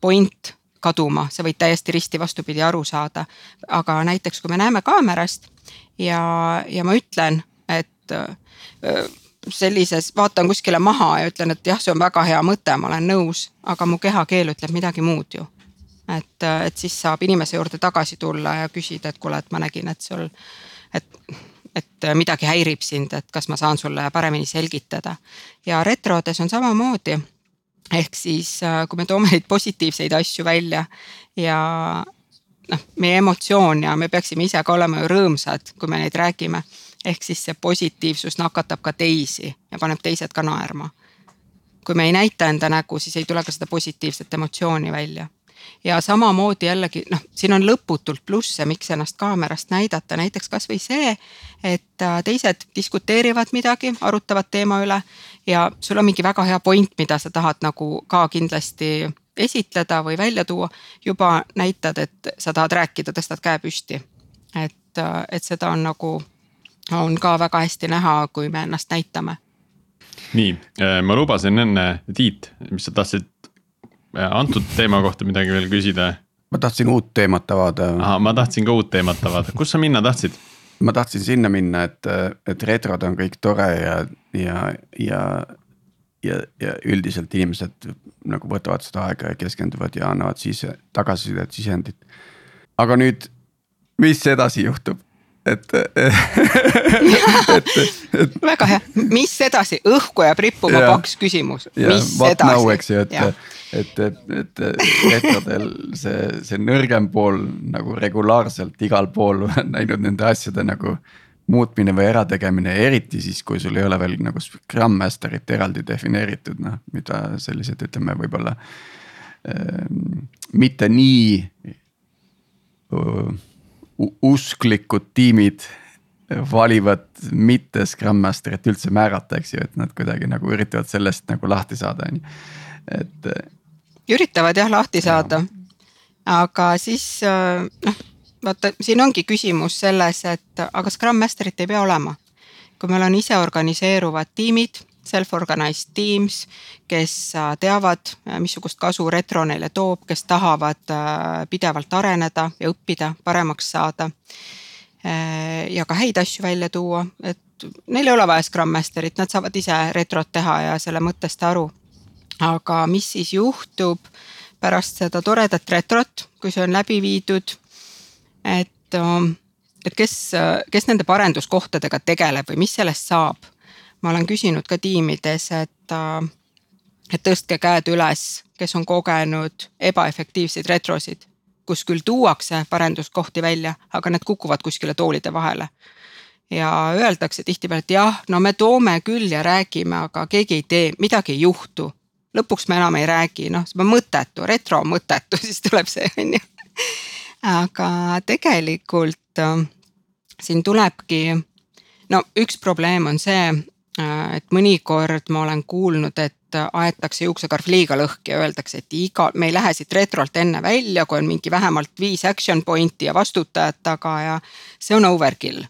point kaduma, sa võid täiesti risti vastupidi aru saada. aga näiteks, kui me näeme kaamerast ja, ja ma ütlen, et äh, sellises, vaatan kuskile maha ja ütlen, et jah, see on väga hea mõte, ma olen nõus, aga mu kehakeel ütleb midagi muud ju. et, et siis saab inimese juurde tagasi tulla ja küsida, et kuule, et ma nägin, et sul, et, et midagi häirib sind, et kas ma saan sulle paremini selgitada. ja retrodes on samamoodi. ehk siis, kui me toome neid positiivseid asju välja ja noh, meie emotsioon ja me peaksime ise ka olema ju rõõmsad, kui me neid räägime. Ehk siis see positiivsus nakatab ka teisi ja paneb teised ka naerma. kui me ei näita enda nägu, siis ei tule ka seda positiivset emotsiooni välja ja samamoodi jällegi noh, siin on lõputult plusse, miks ennast kaamerast näidata, näiteks kasvõi see, et äh, teised diskuteerivad midagi, arutavad teema üle ja sul on mingi väga hea point, mida sa tahad nagu ka kindlasti esitleda või välja tuua, juba näitad, et sa tahad rääkida, tõstad käe püsti. et, äh, et seda on nagu, on ka väga hästi näha, kui me ennast näitame. nii, äh, ma lubasin enne, Tiit, mis sa tahtsid antud teema kohta midagi veel küsida? ma tahtsin uut teemat avada. ahah, ma tahtsin ka uut teemat avada, kus sa minna tahtsid? ma tahtsin sinna minna, et, et retrod on kõik tore ja, ja, ja, ja, ja üldiselt inimesed nagu võtavad seda aega ja keskenduvad ja annavad siis tagasisidet, sisendit. aga nüüd, mis edasi juhtub? Et *laughs* et, et. väga hea, mis edasi, õhku jääb rippuma paks küsimus, mis edasi? eks ju, et, et, et, et retrodel see, see nõrgem pool nagu regulaarselt igal pool *laughs* näinud nende asjade nagu muutmine või ärategemine, eriti siis, kui sul ei ole veel nagu Scrum Masterit eraldi defineeritud, noh, mida sellised, ütleme, võib-olla äh, mitte nii uh, usklikud tiimid valivad mitte Scrum Masterit üldse määrata, eks ju, et nad kuidagi nagu üritavad sellest nagu lahti saada, on ju, et. üritavad jah lahti saada, aga siis noh, vaata, siin ongi küsimus selles, et aga Scrum Masterit ei pea olema. kui meil on iseorganiseeruvad tiimid self-organized teams, kes äh, teavad, äh, missugust kasu retro neile toob, kes tahavad äh, pidevalt areneda ja õppida, paremaks saada. ja ka häid asju välja tuua, et neil ei ole vaja Scrum Masterit, nad saavad ise retrot teha ja selle mõttest aru. aga mis siis juhtub pärast seda toredat retrot, kui see on läbi viidud, et et kes, kes nende parenduskohtadega tegeleb või mis sellest saab ma olen küsinud ka tiimides, et, äh, et tõstke käed üles, kes on kogenud ebaefektiivseid retrosid, kus küll tuuakse parenduskohti välja, aga need kukuvad kuskile toolide vahele. ja öeldakse tihtipeale, et jah, no me toome küll ja räägime, aga keegi ei tee, midagi ei juhtu. lõpuks me enam ei räägi, noh, see on mõttetu, retro on mõttetu, *laughs* siis tuleb see on ju. aga tegelikult äh, siin tulebki, no üks probleem on see, et mõnikord ma olen kuulnud, et aetakse juuksekarv liiga lõhki ja öeldakse, et iga, me ei lähe siit retrolt enne välja, kui on mingi vähemalt viis action point'i ja vastutajat taga ja see on overkill.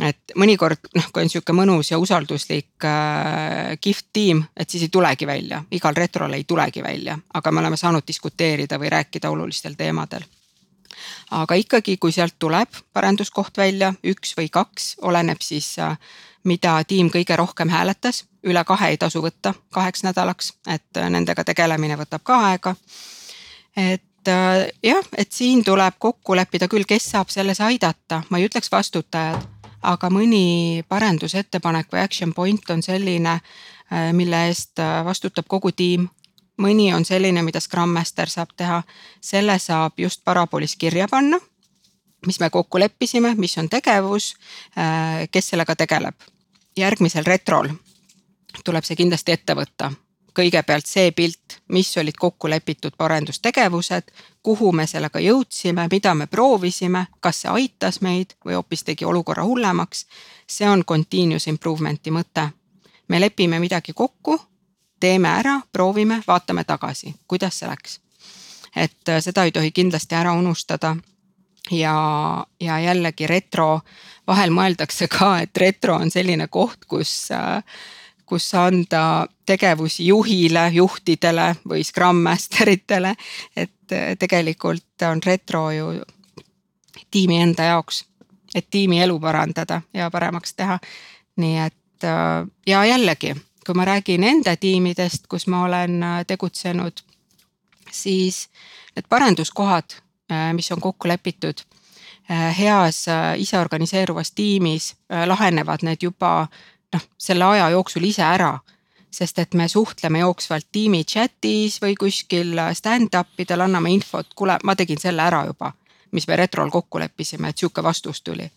et mõnikord noh, kui on sihuke mõnus ja usalduslik äh, kihvt tiim, et siis ei tulegi välja, igal retrol ei tulegi välja, aga me oleme saanud diskuteerida või rääkida olulistel teemadel aga ikkagi, kui sealt tuleb parenduskoht välja, üks või kaks, oleneb siis äh, mida tiim kõige rohkem hääletas, üle kahe ei tasu võtta kaheks nädalaks, et äh, nendega tegelemine võtab ka aega. et äh, jah, et siin tuleb kokku leppida küll, kes saab selles aidata, ma ei ütleks vastutajad, aga mõni parendusettepanek või action point on selline, mille eest vastutab kogu tiim mõni on selline, mida Scrum Master saab teha, selle saab just Parabolis kirja panna mis me kokku leppisime, mis on tegevus, äh, kes sellega tegeleb. järgmisel retrol tuleb see kindlasti ette võtta. kõigepealt see pilt, mis olid kokku lepitud parendustegevused, kuhu me sellega jõudsime, mida me proovisime, kas see aitas meid või hoopis tegi olukorra hullemaks. see on continuous improvement'i mõte. me lepime midagi kokku, teeme ära, proovime, vaatame tagasi, kuidas see läks. et äh, seda ei tohi kindlasti ära unustada ja, ja jällegi retro, vahel mõeldakse ka, et retro on selline koht, kus, kus anda tegevusi juhile, juhtidele või Scrum Master itele. et tegelikult on retro ju tiimi enda jaoks, et tiimi elu parandada ja paremaks teha. nii et ja jällegi, kui ma räägin enda tiimidest, kus ma olen tegutsenud, siis need parenduskohad Äh, mis on kokku lepitud äh, heas äh, iseorganiseeruvas tiimis, lahenevad need juba noh, selle aja jooksul ise ära. sest et me suhtleme jooksvalt tiimi chat'is või kuskil stand-up idel, anname infot, kuule, ma tegin selle ära juba. mis me retrol kokku leppisime, et sihuke vastus tuli.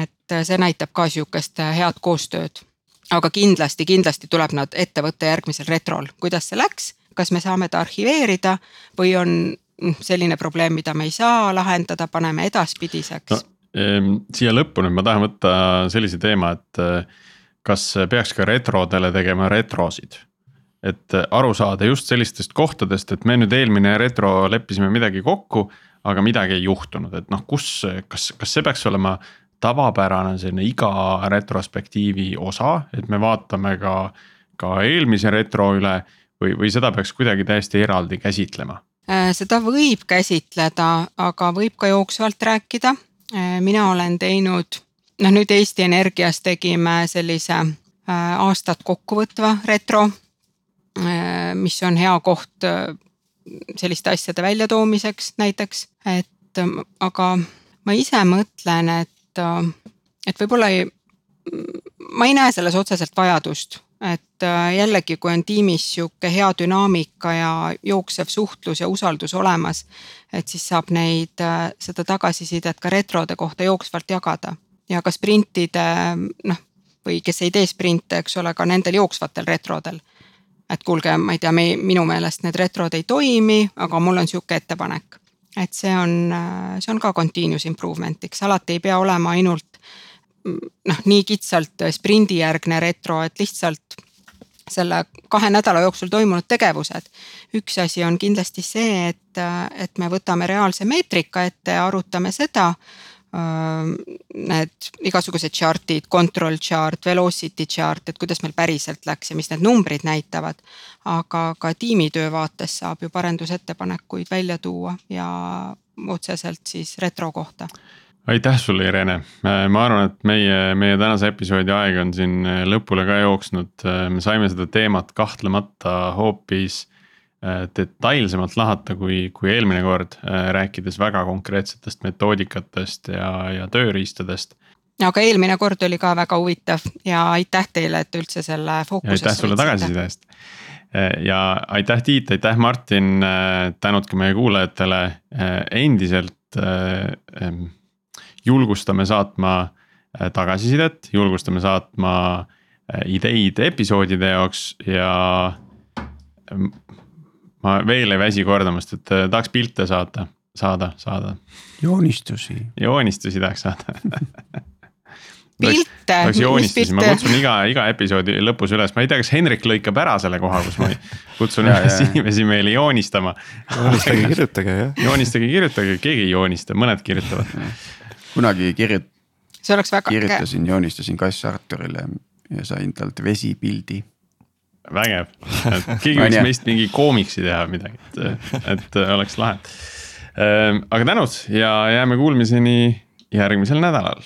et see näitab ka sihukest head koostööd aga kindlasti, kindlasti tuleb nad ette võtta järgmisel retrol, kuidas see läks, kas me saame ta arhiveerida või on mm, selline probleem, mida me ei saa lahendada, paneme edaspidiseks no,. Siia lõppu nüüd ma tahan võtta sellise teema, et eh, kas peaks ka retrodele tegema retrosid? et aru saada just sellistest kohtadest, et me nüüd eelmine retro leppisime midagi kokku, aga midagi ei juhtunud, et noh, kus, kas, kas see peaks olema tavapärane selline iga retrospektiivi osa, et me vaatame ka, ka eelmise retro üle või, või seda peaks kuidagi täiesti eraldi käsitlema? Äh, seda võib käsitleda, aga võib ka jooksvalt rääkida. Äh, mina olen teinud, noh nüüd Eesti Energias tegime sellise äh, aastat kokkuvõtva retro, mis on hea koht selliste asjade väljatoomiseks näiteks, et aga ma ise mõtlen, et et, et võib-olla ei, ma ei näe selles otseselt vajadust, et äh, jällegi, kui on tiimis sihuke hea dünaamika ja jooksev suhtlus ja usaldus olemas. et siis saab neid, äh, seda tagasisidet ka retrode kohta jooksvalt jagada ja ka sprintide noh, või kes ei tee sprinte, eks ole, ka nendel jooksvatel retrodel. et kuulge, ma ei tea, me, minu meelest need retrod ei toimi, aga mul on sihuke ettepanek et see on, see on ka continuous improvement'iks, alati ei pea olema ainult noh, nii kitsalt sprindijärgne retro, et lihtsalt selle kahe nädala jooksul toimunud tegevused. üks asi on kindlasti see, et, et me võtame reaalse meetrika ette ja arutame seda need igasugused chart'id, control chart, velocity chart, et kuidas meil päriselt läks ja mis need numbrid näitavad. aga ka tiimitöö vaates saab ju parendusettepanekuid välja tuua ja otseselt siis retro kohta. Aitäh sulle, Irene, ma arvan, et meie, meie tänase episoodi aeg on siin lõpule ka jooksnud, me saime seda teemat kahtlemata hoopis Äh, detailsemalt lahata kui, kui eelmine kord, äh, rääkides väga konkreetsetest metoodikatest ja, ja tööriistadest. aga eelmine kord oli ka väga huvitav ja aitäh teile, et üldse selle fookusesse. aitäh sulle tagasiside eest. Äh, ja aitäh, Tiit, aitäh, Martin, tänud ka meie kuulajatele, endiselt julgustame saatma tagasisidet, julgustame saatma ideid episoodide jaoks ja ma veel ei väsi kordamast, et äh, tahaks pilte saata, saada, saada. joonistusi. joonistusi tahaks saada *laughs* pilte. tahaks joonistusi, ma kutsun iga, iga episoodi lõpus üles, ma ei tea, kas Henrik lõikab ära selle koha, kus ma *laughs* kutsun üles inimesi meile joonistama. joonistage, kirjutage jah. joonistage, kirjutage, keegi ei joonista, mõned kirjutavad. *laughs* kunagi kirjut-. see oleks väga. kirjutasin, joonistasin kass Arturile ja sain talt vesipildi vägev, *laughs* et keegi võiks meist mingi koomiksi teha midagi, et, et oleks lahe. Ehm, aga tänud ja jääme kuulmiseni järgmisel nädalal.